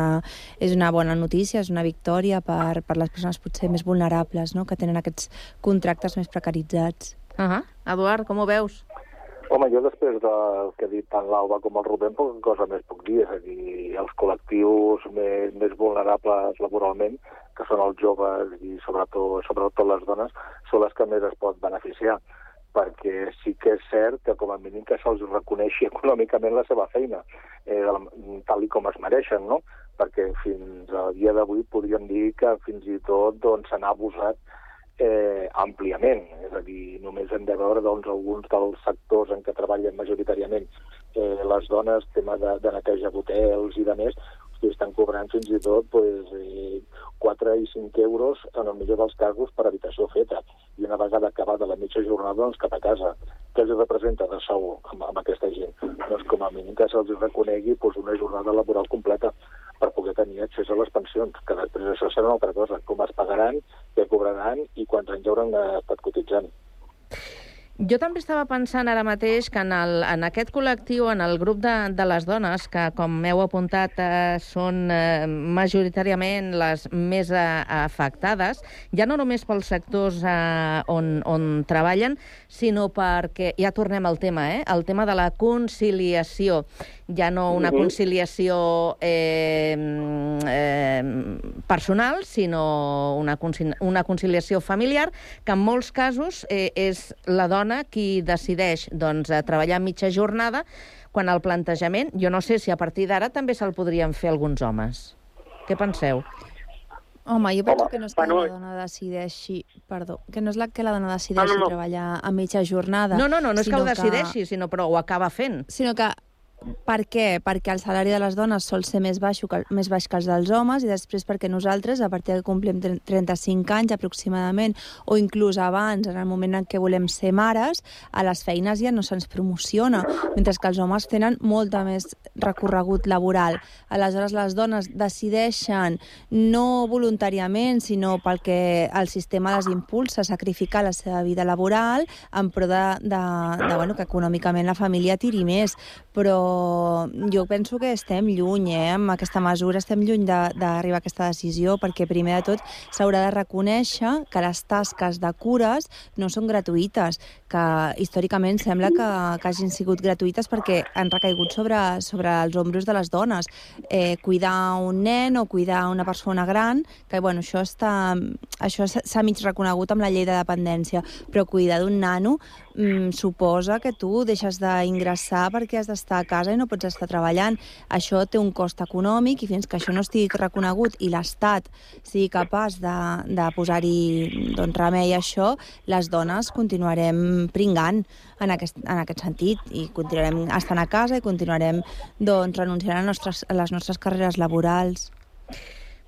és una bona notícia, és una victòria per, per les persones potser més vulnerables, no?, que tenen aquests contractes més precaritzats. Uh -huh. Eduard, com ho veus? Home, jo després del que ha dit tant l'Alba com el Rubén, poca cosa més puc dir. És a dir, els col·lectius més, més vulnerables laboralment, que són els joves i sobretot, sobretot les dones, són les que més es pot beneficiar perquè sí que és cert que com a mínim que se'ls reconeixi *laughs* econòmicament la seva feina, eh, tal i com es mereixen, no? Perquè fins al dia d'avui podríem dir que fins i tot doncs, se n'ha abusat eh, àmpliament. És a dir, només hem de veure doncs, alguns dels sectors en què treballen majoritàriament eh, les dones, tema de, de neteja d'hotels i de més, hosti, estan cobrant fins i tot pues, eh, 4 i 5 euros en el millor dels casos per habitació feta. I una vegada acabada la mitja jornada, doncs cap a casa. Què els representa de sou amb, amb aquesta gent? Doncs com a mínim que se'ls reconegui pues, una jornada laboral completa per poder tenir accés a les pensions, que després això serà una altra cosa, com es pagaran, què cobraran i quants anys hauran estat cotitzant. Jo també estava pensant ara mateix que en, el, en aquest col·lectiu, en el grup de, de les dones, que com heu apuntat eh, són eh, majoritàriament les més eh, afectades, ja no només pels sectors eh, on, on treballen, sinó perquè, ja tornem al tema, eh, el tema de la conciliació. Ja no una conciliació eh, eh, personal, sinó una, concili una conciliació familiar, que en molts casos eh, és la dona qui decideix doncs, a treballar mitja jornada, quan el plantejament, jo no sé si a partir d'ara també se'l podrien fer alguns homes. Què penseu? Home, jo penso Home, que no és que bueno, la dona decideixi... Perdó, que no és la que la dona decideixi No, no, no. treballar a mitja jornada. No, no, no, no és que ho decideixi, sinó però ho acaba fent. Sinó que per què? Perquè el salari de les dones sol ser més baix, que, més baix que els dels homes i després perquè nosaltres, a partir que complim 35 anys aproximadament, o inclús abans, en el moment en què volem ser mares, a les feines ja no se'ns promociona, mentre que els homes tenen molta més recorregut laboral. Aleshores, les dones decideixen, no voluntàriament, sinó pel que el sistema les impulsa a sacrificar la seva vida laboral en pro de, de, de bueno, que econòmicament la família tiri més. Però jo penso que estem lluny, eh, amb aquesta mesura, estem lluny d'arribar a aquesta decisió, perquè primer de tot s'haurà de reconèixer que les tasques de cures no són gratuïtes, que històricament sembla que, que hagin sigut gratuïtes perquè han recaigut sobre, sobre els ombros de les dones. Eh, cuidar un nen o cuidar una persona gran, que bueno, això està, això s'ha mig reconegut amb la llei de dependència, però cuidar d'un nano mm, suposa que tu deixes d'ingressar perquè has d'estar a casa i no pots estar treballant. Això té un cost econòmic i fins que això no estigui reconegut i l'Estat sigui capaç de, de posar-hi doncs, remei a això, les dones continuarem pringant en aquest, en aquest sentit i continuarem estant a casa i continuarem doncs, renunciant a, nostres, a les nostres carreres laborals.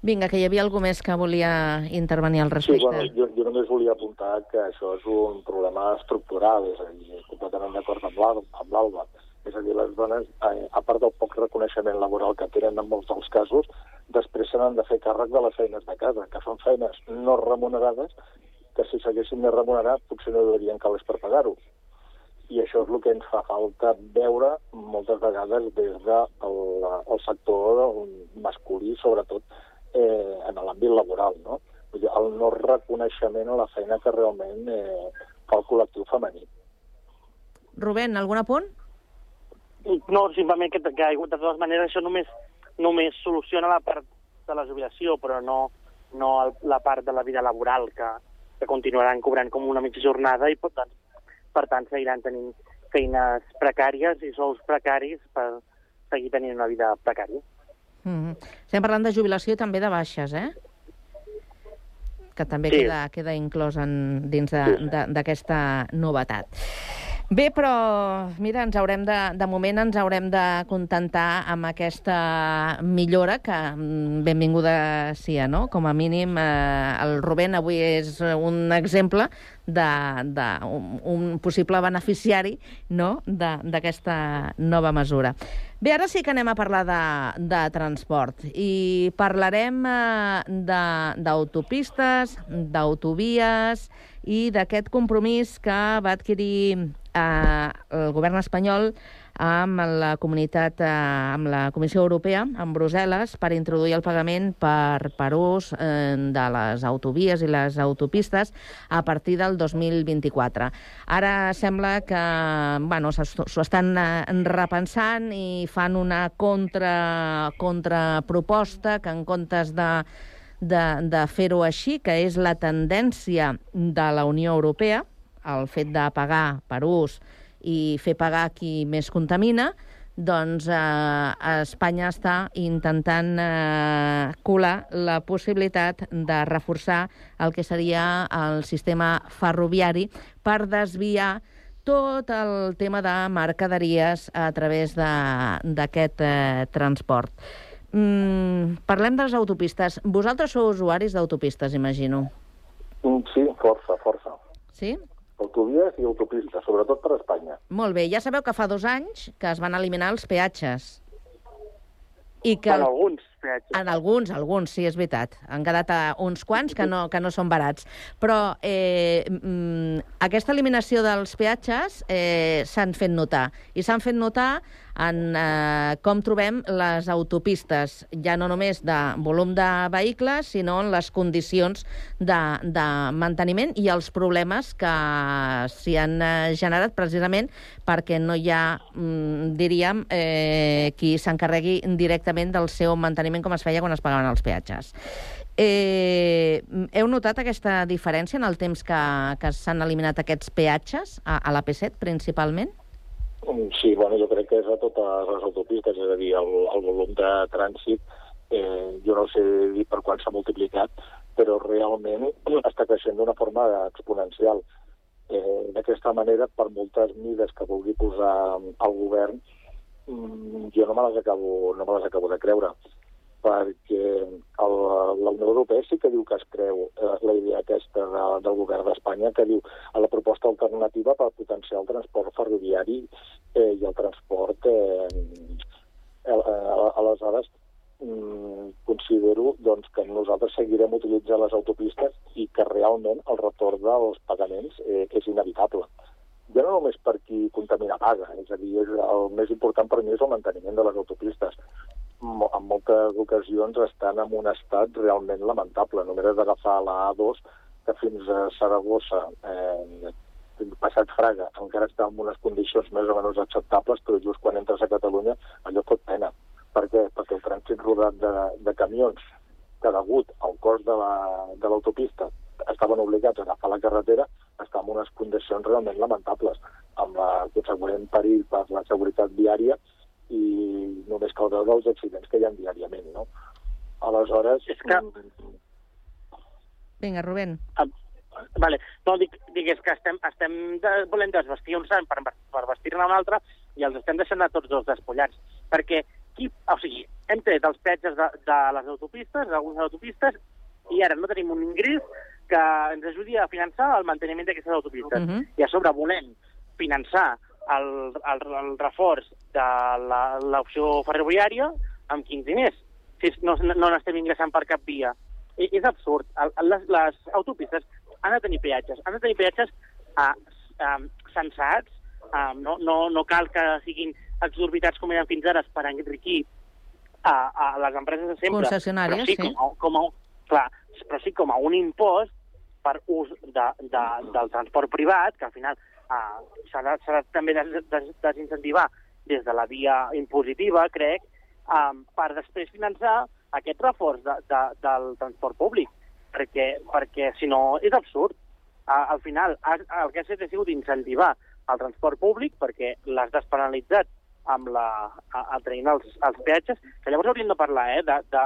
Vinga, que hi havia algú més que volia intervenir al Sí, respecte. bueno, jo, jo només volia apuntar que això és un problema estructural, és a dir, completament d'acord amb l'Alba. És a dir, les dones, eh, a part del poc reconeixement laboral que tenen en molts dels casos, després se n'han de fer càrrec de les feines de casa, que són feines no remunerades, que si s'haguessin de remunerar potser no haurien calés per pagar-ho. I això és el que ens fa falta veure moltes vegades des del de el sector masculí, sobretot eh, en l'àmbit laboral, no? Vull dir, el no reconeixement a la feina que realment eh, fa el col·lectiu femení. Rubén, algun apunt? No, simplement que, que de totes maneres això només, només soluciona la part de la jubilació, però no, no el, la part de la vida laboral, que, que continuaran cobrant com una mitja jornada i per tant, per tant seguiran tenint feines precàries i sous precaris per seguir tenint una vida precària. Mm -hmm. Estem parlant de jubilació i també de baixes, eh? Que també Sí. queda, queda inclòs en, dins d'aquesta novetat. Bé, però, mira, ens haurem de, de moment ens haurem de contentar amb aquesta millora que mm, benvinguda sia, no? Com a mínim, eh, el Rubén avui és un exemple de, de un, un possible beneficiari no? d'aquesta nova mesura. Bé, ara sí que anem a parlar de, de transport i parlarem eh, d'autopistes, d'autovies i d'aquest compromís que va adquirir eh, el govern espanyol amb la comunitat, eh, amb la Comissió Europea, en Brussel·les, per introduir el pagament per, per ús eh, de les autovies i les autopistes a partir del 2024. Ara sembla que bueno, s'ho estan eh, repensant i fan una contra, contraproposta que en comptes de de, de fer-ho així, que és la tendència de la Unió Europea, el fet de pagar per ús i fer pagar qui més contamina, doncs eh, Espanya està intentant eh, colar la possibilitat de reforçar el que seria el sistema ferroviari per desviar tot el tema de mercaderies a través d'aquest eh, transport. Mm, parlem de les autopistes. Vosaltres sou usuaris d'autopistes, imagino. Mm, Sí, força, força. Sí? Autovies i autopistes, sobretot per Espanya. Molt bé. Ja sabeu que fa dos anys que es van eliminar els peatges. I que... Bueno, alguns, peatges. En alguns, alguns, sí, és veritat. Han quedat a uns quants que no, que no són barats. Però eh, mm, aquesta eliminació dels peatges eh, s'han fet notar. I s'han fet notar en eh, com trobem les autopistes, ja no només de volum de vehicles, sinó en les condicions de, de manteniment i els problemes que s'hi han eh, generat precisament perquè no hi ha, mm, diríem, eh, qui s'encarregui directament del seu manteniment com es feia quan es pagaven els peatges. Eh, heu notat aquesta diferència en el temps que, que s'han eliminat aquests peatges a, a la P7, principalment? Mm, Sí, bueno, jo crec que és a totes les autopistes, és a dir, el, el volum de trànsit, eh, jo no sé dir per quan s'ha multiplicat, però realment *clears throat* està creixent d'una forma exponencial. Eh, D'aquesta manera, per moltes mides que vulgui posar el govern, mm, jo no me les acabo, no me les acabo de creure perquè el, la Unió Europea sí que diu que es creu eh, la idea aquesta de, del govern d'Espanya, que diu a la proposta alternativa per potenciar el transport ferroviari eh, i el transport eh, eh, aleshores mm, considero doncs, que nosaltres seguirem utilitzant les autopistes i que realment el retorn dels pagaments eh, és inevitable. Ja no només per qui contamina paga, és a dir, és el més important per mi és el manteniment de les autopistes. En moltes ocasions estan en un estat realment lamentable. Només has d'agafar la A2, que fins a Saragossa, eh, passat Fraga, encara està en unes condicions més o menys acceptables, però just quan entres a Catalunya allò fot pena. Per què? Perquè el trànsit rodat de, de camions, que degut al cost de la- de l'autopista estaven obligats a agafar la carretera, està en unes condicions realment lamentables, amb la consegüent perill per la seguretat viària i només cal veure els accidents que hi ha diàriament, no? Aleshores... És que... Vinga, Rubén. Vale. No, dic, dic és que estem, estem de, volem desvestir un sant per, per vestir-ne un altre i els estem deixant a tots dos despullats. Perquè, qui, o sigui, hem tret els peatges de, de les autopistes, d'algunes autopistes, i ara no tenim un ingrés que ens ajudi a finançar el manteniment d'aquestes autopistes. Mhm. I a sobre volem finançar el, el, el reforç de la- l'opció ferroviària amb quins diners? Si no, no n'estem ingressant per cap via. I, és absurd. El, les, les autopistes han de tenir peatges. Han de tenir peatges uh, uh, sensats. Uh, no, no, no cal que siguin exorbitats com eren fins ara per enriquir a, a les empreses de sempre. Concessionàries, però sí. Com a, com a, clar, però sí com a un impost per ús de, de, del transport privat, que al final uh, s'ha de, de també des, des, desincentivar des de la via impositiva, crec, um, per després finançar aquest reforç de, de, del transport públic, perquè, perquè si no és absurd. Uh, al final, ha, el que has fet ha sigut incentivar el transport públic perquè l'has despenalitzat amb la, a, a traient els, els peatges, que llavors hauríem de parlar eh, de, de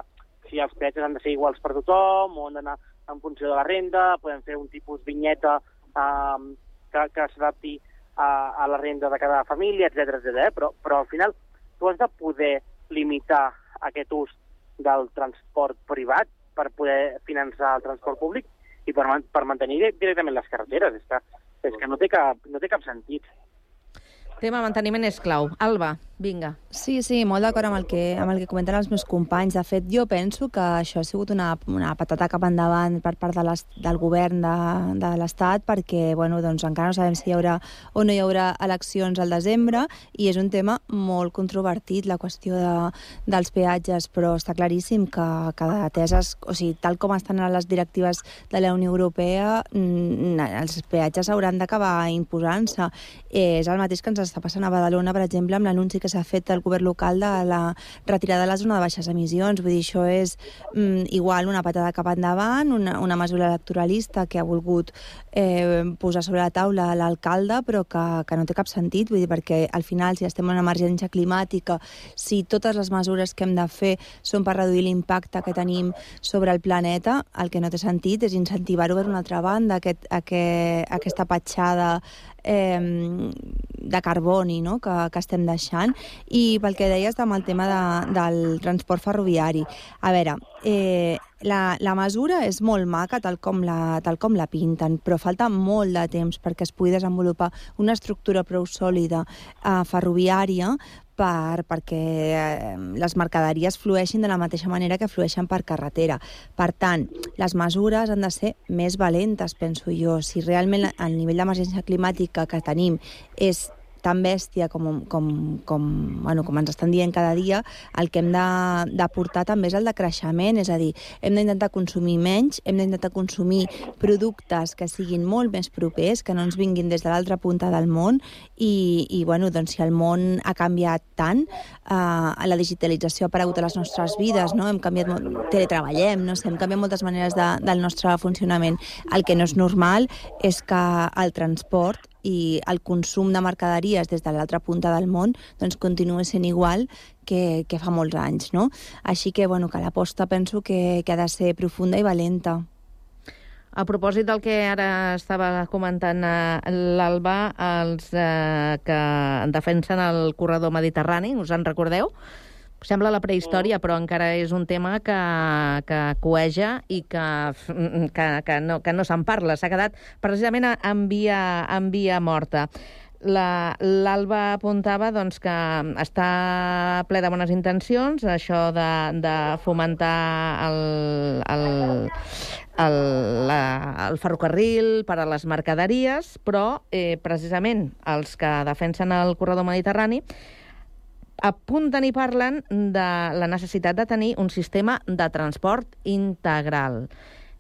si els peatges han de ser iguals per tothom o han d'anar en funció de la renda, podem fer un tipus vinyeta um, que, que s'adapti a, a la renda de cada família, etc etc. Eh? Però, però al final tu has de poder limitar aquest ús del transport privat per poder finançar el transport públic i per, per mantenir directament les carreteres. És que, és que no, té cap, no té cap sentit. Tema manteniment és clau. Alba, vinga. Sí, sí, molt d'acord amb, el que, amb el que comenten els meus companys. De fet, jo penso que això ha sigut una, una patata cap endavant per part de les, del govern de, de l'Estat perquè bueno, doncs, encara no sabem si hi haurà o no hi haurà eleccions al desembre i és un tema molt controvertit, la qüestió de, dels peatges, però està claríssim que, que ateses, o sigui, tal com estan a les directives de la Unió Europea, mm, els peatges hauran d'acabar imposant-se. Eh, és el mateix que ens està passant a Badalona, per exemple, amb l'anunci que s'ha fet del govern local de la retirada de la zona de baixes emissions. Vull dir, això és mm, igual una patada cap endavant, una, una mesura electoralista que ha volgut eh, posar sobre la taula l'alcalde, però que, que no té cap sentit, vull dir, perquè al final, si estem en una emergència climàtica, si totes les mesures que hem de fer són per reduir l'impacte que tenim sobre el planeta, el que no té sentit és incentivar-ho per una altra banda, aquest, aquest, aquesta petjada eh, de carboni no? que, que estem deixant i pel que deies amb el tema de, del transport ferroviari a veure, eh, la, la mesura és molt maca, tal com, la, tal com la pinten, però falta molt de temps perquè es pugui desenvolupar una estructura prou sòlida eh, ferroviària per, perquè eh, les mercaderies flueixin de la mateixa manera que flueixen per carretera. Per tant, les mesures han de ser més valentes, penso jo. Si realment el nivell d'emergència climàtica que tenim és tan bèstia com, com, com, bueno, com ens estan dient cada dia, el que hem de, de portar també és el de creixement, és a dir, hem d'intentar consumir menys, hem d'intentar consumir productes que siguin molt més propers, que no ens vinguin des de l'altra punta del món i, i bueno, doncs, si el món ha canviat tant, eh, la digitalització ha aparegut a les nostres vides, no? hem canviat, teletreballem, no sé, hem canviat moltes maneres de, del nostre funcionament. El que no és normal és que el transport i el consum de mercaderies des de l'altra punta del món doncs, continua sent igual que, que fa molts anys. No? Així que, bueno, que l'aposta penso que, que ha de ser profunda i valenta. A propòsit del que ara estava comentant eh, l'Alba, els eh, que defensen el corredor mediterrani, us en recordeu? Sembla la prehistòria, però encara és un tema que, que coeja i que, que, que no, que no se'n parla. S'ha quedat precisament en via, en via morta. L'Alba apuntava doncs, que està ple de bones intencions, això de, de fomentar el, el, el, la, el ferrocarril per a les mercaderies, però eh, precisament els que defensen el corredor mediterrani apunten i parlen de la necessitat de tenir un sistema de transport integral.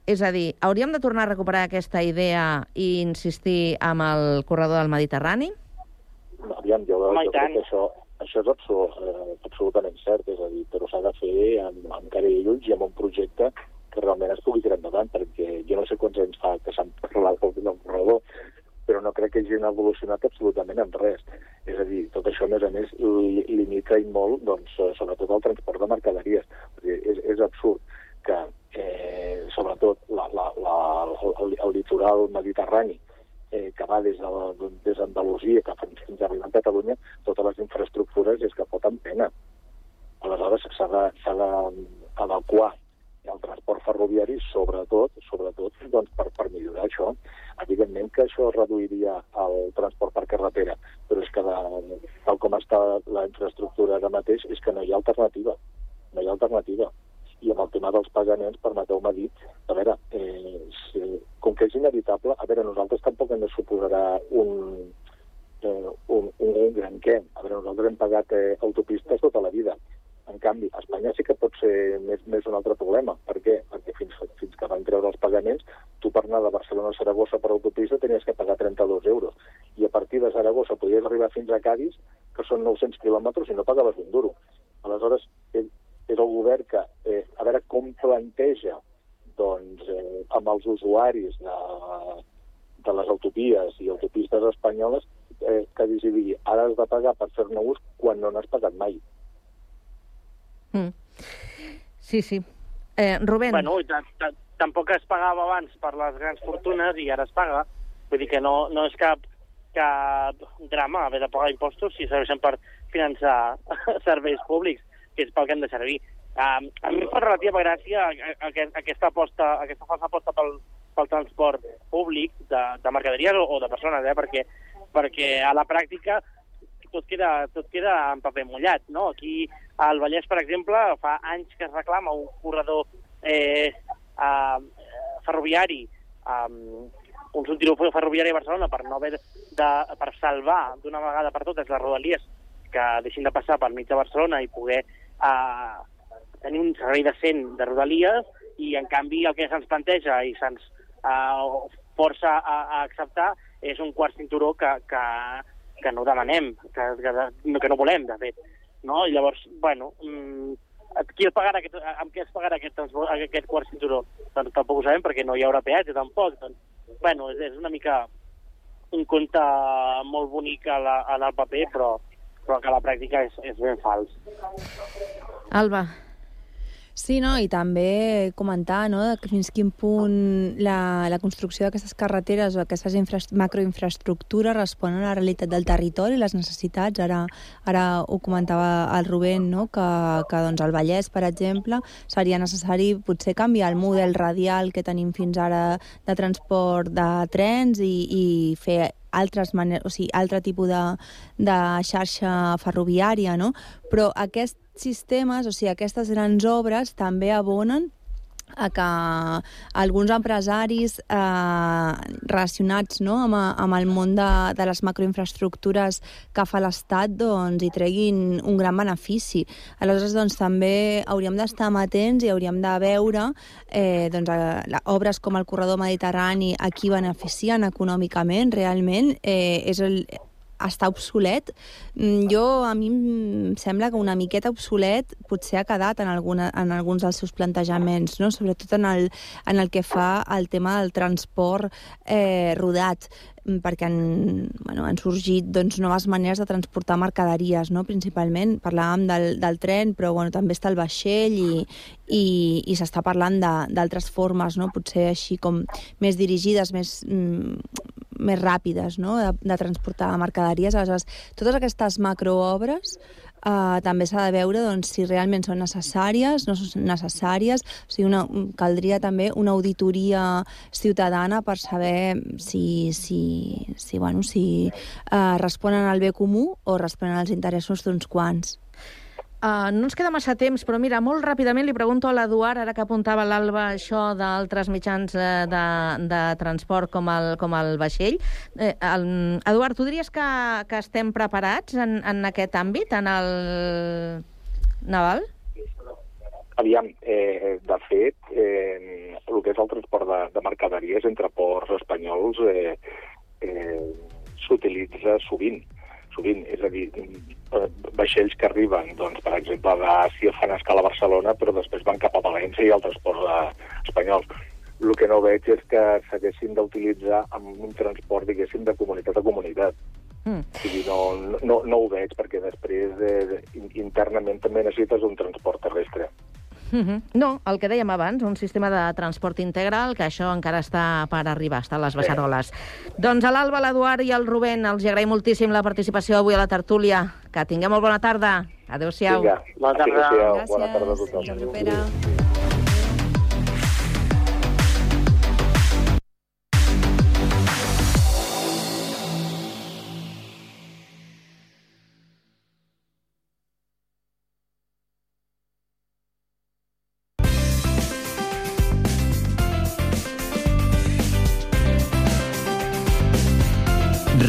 És a dir, hauríem de tornar a recuperar aquesta idea i insistir amb el corredor del Mediterrani? Aviam, jo, jo crec que això, això és absolut, eh, absolutament cert, és a dir, però s'ha de fer amb, amb cara i ulls i amb un projecte que realment es pugui tirar endavant, perquè jo no sé quants anys fa que s'han parlat del corredor, però no crec que hagin evolucionat absolutament en res. És a dir, tot això, a més a més, li, limita i molt, doncs, eh, sobretot el transport de mercaderies. És, és absurd que, eh, sobretot, la, la, la, el, el litoral mediterrani, eh, que va des d'Andalusia de, fins, fins a arribar a Catalunya, totes les infraestructures és que foten pena. Aleshores, s'ha d'adequar el transport ferroviari, sobretot, sobretot doncs, per, per millorar això. Evidentment que això reduiria el transport per carretera, però és que de, tal com està la infraestructura ara mateix és que no hi ha alternativa. No hi ha alternativa. I amb el tema dels pagaments, permeteu-me dir, a veure, eh, si, com que és inevitable, a veure, nosaltres tampoc ens suposarà un, eh, un, un, un gran què. A veure, nosaltres hem pagat eh, autopistes tota la vida. En canvi, a Espanya sí que pot ser més, més un altre problema. Per què? Perquè fins, fins que van treure els pagaments, tu per anar de Barcelona a Saragossa per autopista tenies que pagar 32 euros. I a partir de Saragossa podies arribar fins a Cádiz, que són 900 quilòmetres, i no pagaves un duro. Aleshores, és el govern que, eh, a veure com planteja doncs, eh, amb els usuaris de, de les autopies i autopistes espanyoles eh, que digui, ara has de pagar per fer-ne ús quan no n'has pagat mai. Mm. Sí, sí. Eh, Rubén. Bueno, tampoc es pagava abans per les grans fortunes i ara es paga. Vull dir que no, no és cap, cap drama haver de pagar impostos si serveixen per finançar *laughs* serveis públics, que és pel que hem de servir. Um, a mi em fa relativa gràcia aquesta, aposta, aquesta falsa aposta pel, pel transport públic de, de mercaderies o, o de persones, eh? perquè, perquè a la pràctica tot queda, tot queda en paper mullat. No? Aquí al Vallès, per exemple, fa anys que es reclama un corredor eh, eh, ferroviari, um, un subtiró ferroviari a Barcelona per no haver de, per salvar d'una vegada per totes les rodalies que deixin de passar per mig de Barcelona i poder eh, tenir un servei decent de rodalies i, en canvi, el que se'ns planteja i se'ns eh, força a, a acceptar és un quart cinturó que, que, que no demanem, que, que, que no volem, de fet. No? I llavors, bueno, mmm, qui es pagarà aquest, amb què es pagarà aquest, aquest quart cinturó? Doncs tampoc ho sabem perquè no hi haurà peatge tampoc. Doncs, bueno, és, és una mica un conte molt bonic a la, en el paper, però, però que a la pràctica és, és ben fals. Alba. Sí, no? i també comentar no? que fins quin punt la, la construcció d'aquestes carreteres o aquestes macroinfraestructures responen a la realitat del territori i les necessitats. Ara, ara ho comentava el Rubén, no? que, que doncs, al Vallès, per exemple, seria necessari potser canviar el model radial que tenim fins ara de transport de trens i, i fer altres maneres, o sigui, altre tipus de, de xarxa ferroviària, no? Però aquest sistemes, o sigui, aquestes grans obres també abonen a que alguns empresaris eh, relacionats no, amb, amb el món de, de les macroinfraestructures que fa l'Estat doncs, hi treguin un gran benefici. Aleshores, doncs, també hauríem d'estar amatents i hauríem de veure eh, doncs, a, obres com el corredor mediterrani a qui beneficien econòmicament realment. Eh, és el, està obsolet. Mm, jo, a mi em sembla que una miqueta obsolet potser ha quedat en, alguna, en alguns dels seus plantejaments, no? sobretot en el, en el que fa el tema del transport eh, rodat perquè han, bueno, han sorgit doncs, noves maneres de transportar mercaderies, no? principalment. Parlàvem del, del tren, però bueno, també està el vaixell i, i, i s'està parlant d'altres formes, no? potser així com més dirigides, més, mm, més ràpides no? de, de transportar mercaderies. Aleshores, totes aquestes macroobres Uh, també s'ha de veure doncs, si realment són necessàries, no són necessàries. O sigui, una, caldria també una auditoria ciutadana per saber si, si, si, bueno, si uh, responen al bé comú o responen als interessos d'uns quants. Uh, no ens queda massa temps, però mira, molt ràpidament li pregunto a l'Eduard, ara que apuntava l'Alba això d'altres mitjans uh, de, de transport com el, com el vaixell. Eh, el, Eduard, tu diries que, que estem preparats en, en aquest àmbit, en el naval? Aviam, eh, de fet, eh, el que és el transport de, de mercaderies entre ports espanyols eh, eh, s'utilitza sovint sovint, és a dir, eh, vaixells que arriben, doncs, per exemple, d'Àsia fan escala a Barcelona, però després van cap a València i altres ports eh, espanyols. El que no veig és que s'haguessin d'utilitzar amb un transport, diguéssim, de comunitat a comunitat. Mm. O sigui, no, no, no ho veig, perquè després eh, internament també necessites un transport terrestre. Mm -hmm. No, el que dèiem abans, un sistema de transport integral, que això encara està per arribar, està a les beceroles. Sí. Doncs a l'Alba, l'Eduard i el Rubén, els agraïm moltíssim la participació avui a la tertúlia. Que tingueu molt bona tarda. Adéu-siau. Vinga, bona tarda. Adéu Bona tarda a tothom. Gràcies.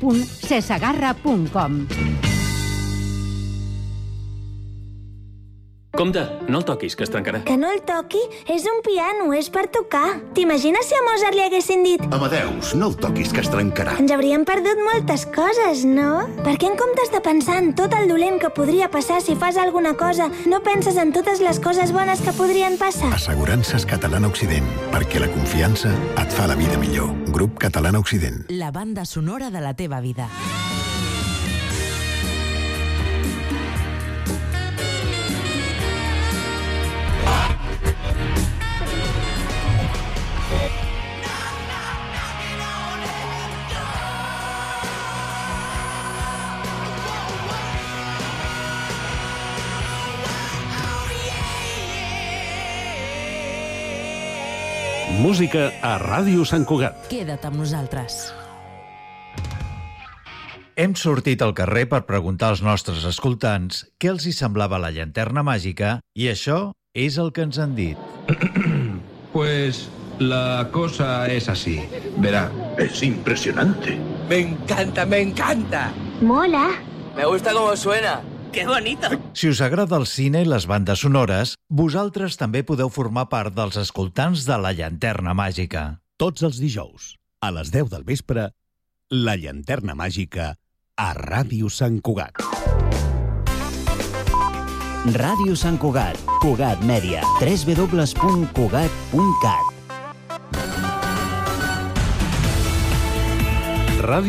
www.cesagarra.com Compte, no el toquis, que es trencarà. Que no el toqui? És un piano, és per tocar. T'imagines si a Mozart li haguessin dit... Amadeus, no el toquis, que es trencarà. Ens hauríem perdut moltes coses, no? Per què en comptes de pensar en tot el dolent que podria passar si fas alguna cosa, no penses en totes les coses bones que podrien passar? Assegurances Catalana Occident, perquè la confiança et fa la vida millor. Grup Catalana Occident. La banda sonora de la teva vida. Música a Ràdio Sant Cugat. Queda't amb nosaltres. Hem sortit al carrer per preguntar als nostres escoltants què els hi semblava la llanterna màgica i això és el que ens han dit. *clears throat* Pues la cosa es así. Verá, es impresionante. Me encanta, me encanta. Mola. Me gusta cómo suena. ¡Qué bonito! Si us agrada el cine i les bandes sonores, vosaltres també podeu formar part dels escoltants de la llanterna màgica. Tots els dijous, a les 10 del vespre, la llanterna màgica a Ràdio Sant Cugat. Ràdio Sant Cugat, Cugat Mèdia, www.cugat.cat. Ràdio